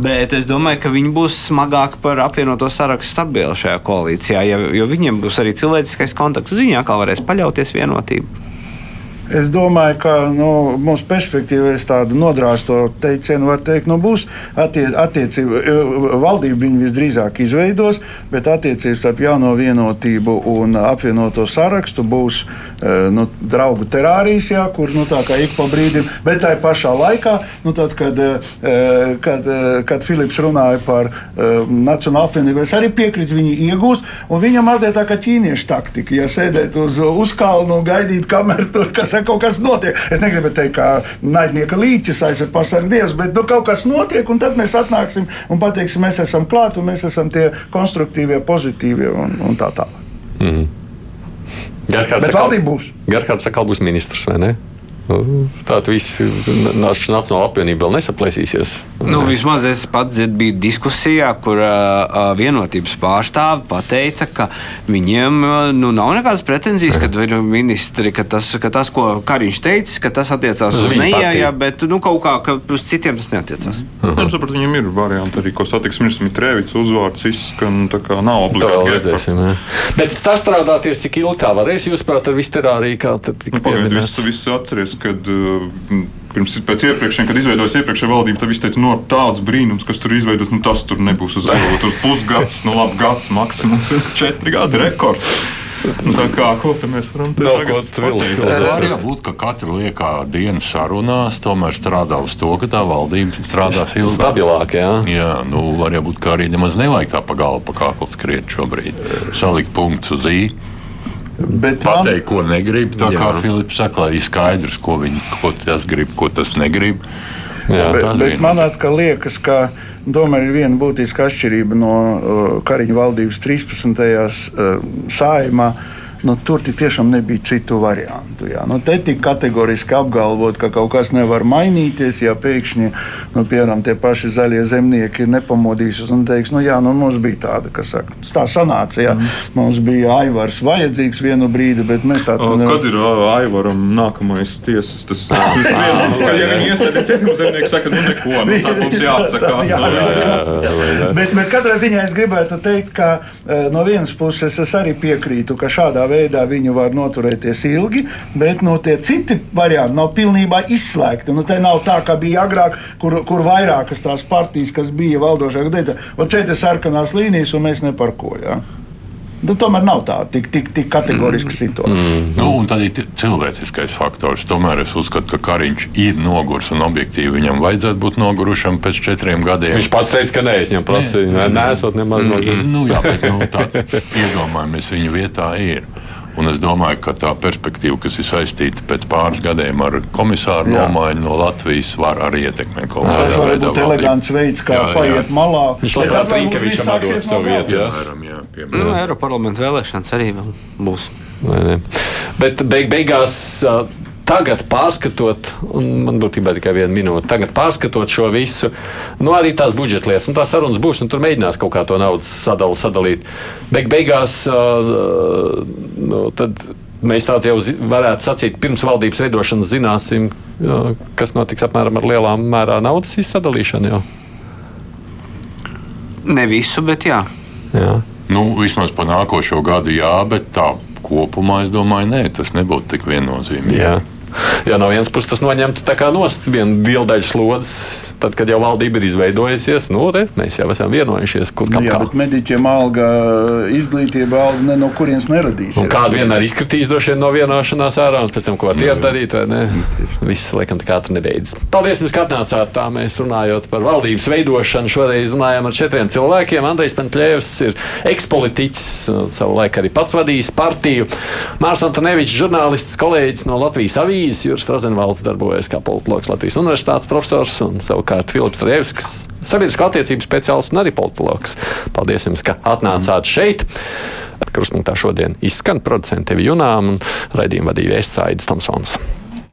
bet es domāju, ka viņi būs smagāki par apvienoto sarakstu stabilu šajā koalīcijā, jo, jo viņiem būs arī cilvēciskais kontakts. Ziņā, kā varēs paļauties vienotību. Es domāju, ka nu, mūsu perspektīva ir tāda nodrāsto teicienu, var teikt, nu, būs attie, attiecība. Valdība viņu visdrīzāk izveidos, bet attiecības starp jauno vienotību un apvienoto sarakstu būs nu, draugu terārijas, jā, kur nu, tā kā ik pa brīdim, bet tā pašā laikā, nu, tad, kad, kad, kad Filips runāja par Nacionālo apvienību, es arī piekrītu, viņi iegūst, un viņam mazliet tā kā ķīniešu taktika, ja sēdēt uz uzkalnu un gaidīt, kamēr tur kas saka, kaut kas notiek. Es negribu teikt, ka naidnieka līķis aizsver pasarg Dievs, bet nu, kaut kas notiek, un tad mēs atnāksim un pateiksim, mēs esam klāt, un mēs esam tie konstruktīvie, pozitīvie un, un tā tālāk. Mm. Būs. Gerhards atkal būs ministrs, vai ne? Nu, Tāda viss Nacionāla apvienība vēl nesaplēsīsies. Nu, vismaz es pats biju diskusijā, kur uh, vienotības pārstāvi teica, ka viņiem uh, nu, nav nekādas pretenzijas, ka ir ministri, ka tas, ka tas ko Kariņš teica, ka tas attiecās Uz uz neijā, bet nu, kaut kā ka uz citiem tas neatiecās. Uh -huh. Sapratu, viņam ir varianti arī, ko satiks ministrs Mitrēvits uzvārds izskan, tā kā nav obligāti redzēsim. jā. Bet tas strādāties, cik ilgi tā varēs, jūs prāt, ar visterāriju, kā tad tika Nu, Pagaidiet, pieminēts? visi, visi atceries, kad uh, pirms pēc iepriekšējiem, kad izveidojas iepriekšējā valdība, tad viss teica, no tāds brīnums, kas tur izveidots, nu tas tur nebūs uz zilo. Tur pusgads, nu labi, gads maksimums ir četri gadi rekords. Nu, tā kā, ko mēs varam te Nav tagad ko tvilst, pateikt? vēl. Var jau būt, ka katra liekā diena sarunās tomēr strādā uz to, ka tā valdība strādās ilgāk. Stabilāk, jā. Jā, nu, var jau būt, ka arī nemaz nevajag tā pa galu, pa kaklu skriet šobrīd. Salikt punktus uz īņu. Bet pateikt, ko negrib. Tā Jā. kā Filips saka, lai ir skaidrs, ko, viņi, ko tas grib, ko tas negrib. Jā, Bet, bet man atkal liekas, ka tomēr ir viena būtiska atšķirība no uh, Kariņa valdības 13. Uh, sājumā. Nu, tur tik tiešām nebija citu variantu. Jā. Nu, te tika kategoriski apgalvot, ka kaut kas nevar mainīties. Ja pēkšņi, nu, piemēram, tie paši zaļie zemnieki nepamodīsies un teiks, nu, jā, nu, mums bija tāda, kas saka, tā sanāca. Jā. Mhm. Mums bija aivars vajadzīgs vienu brīdi, bet mēs tādu O, Kad ir Aivaram nākamais tiesas? Tas ir ja viņi iesēdz cietumā, zemnieks saka, nu neko, nu, tā mums jāatsakās. Jā, no- jāatsakās. Bet, bet katrā ziņā es gribētu teikt, ka eh, no vienas puses es arī piekrītu, ka šādā veidā viņi var noturēties ilgi, bet no tie citi varianti nav pilnībā izslēgti. Nu, te nav tā, kā bija agrāk, kur, kur vairākas tās partijas, kas bija valdošā, teica, ka šeit ir sarkanās līnijas un mēs par ko. Ja? Nu, tomēr nav tā tik, tik, tik kategoriska situācija. Mm. Nu, un tad ir cilvēciskais faktors. Tomēr es uzskatu, ka Kariņš ir nogurs un objektīvi viņam vajadzētu būt nogurušam pēc četriem gadiem. Viņš pats teica, ka nē, es viņam prasīju, nē, nesot nemaz no Nu, jā, bet nu, tā iedomājamies, viņa vietā ir. Un es domāju, ka tā perspektīva, kas ir saistīta pēc pāris gadiem ar komisāru Jā. nomaiņu no Latvijas, var arī ietekmēt kaut Tas kādā var veidā. būt elegants veids, kā Jā, jā. paiet malā. Viņš Bet labprāt Rīkevičam viss atdod sāksies no savu vietu, jā. Piemēram, jā, piemēram. Nu, Eiroparlamenta vēlēšanas arī būs. Bet beig, beigās. ā, Tagad, pārskatot, un man būtībā tikai viena minūte, tagad pārskatot šo visu, nu arī tās budžeta lietas, un tās sarunas būs, un tur mēģinās kaut kā to naudas sadalu sadalīt. Beig, beigās, uh, nu, tad mēs tādā jau varētu sacīt, pirms valdības veidošanas zināsim, kas notiks apmēram ar lielām mērā naudas izsadalīšanu. Jau. Ne visu, bet jā. Jā. Nu, vismaz par nākošo gadu, jā, bet tā kopumā es domāju, nē, tas nebūtu tik viennozīmīgi. Jā. Jā, no vienas puses tas noņemtu nost vienu lielu daļu slodzes, tad, kad jau valdība ir izveidojusies. Nu, re, mēs jau esam vienojušies, kur Nu, kam jā, kā. bet mediķiem alga, izglītība alga ne no kurienes neradīs. Un kādu vienmēr izkritīs droši vien no vienošanās ārā, un pēc tam, ko ar tiem darīt, vai ne? Viss, laikam, tā kā tur nebeidzas. Paldies jums, ka atnācāt. Tā mēs runājot par valdības veidošanu. Šoreiz runājām ar četriem cilvēkiem. Andrejs Pentļevs ir ekspolitiķis, savu laiku arī pats vadījis partiju. Mārs Antonevičs, žurnālists, kolēģis no Latvijas avīzes, Juris Rozenvalds darbojas kā politologs Latvijas universitātes profesors un savukārt Filips Rievskis, sabiedrisko attiecību speciālists un arī politologs. Paldies jums, ka atnācāt šeit. Kruspunktā šodien izskan producents Tevi Junām un raidījumu vadīja Vēstsaidas Tomsons.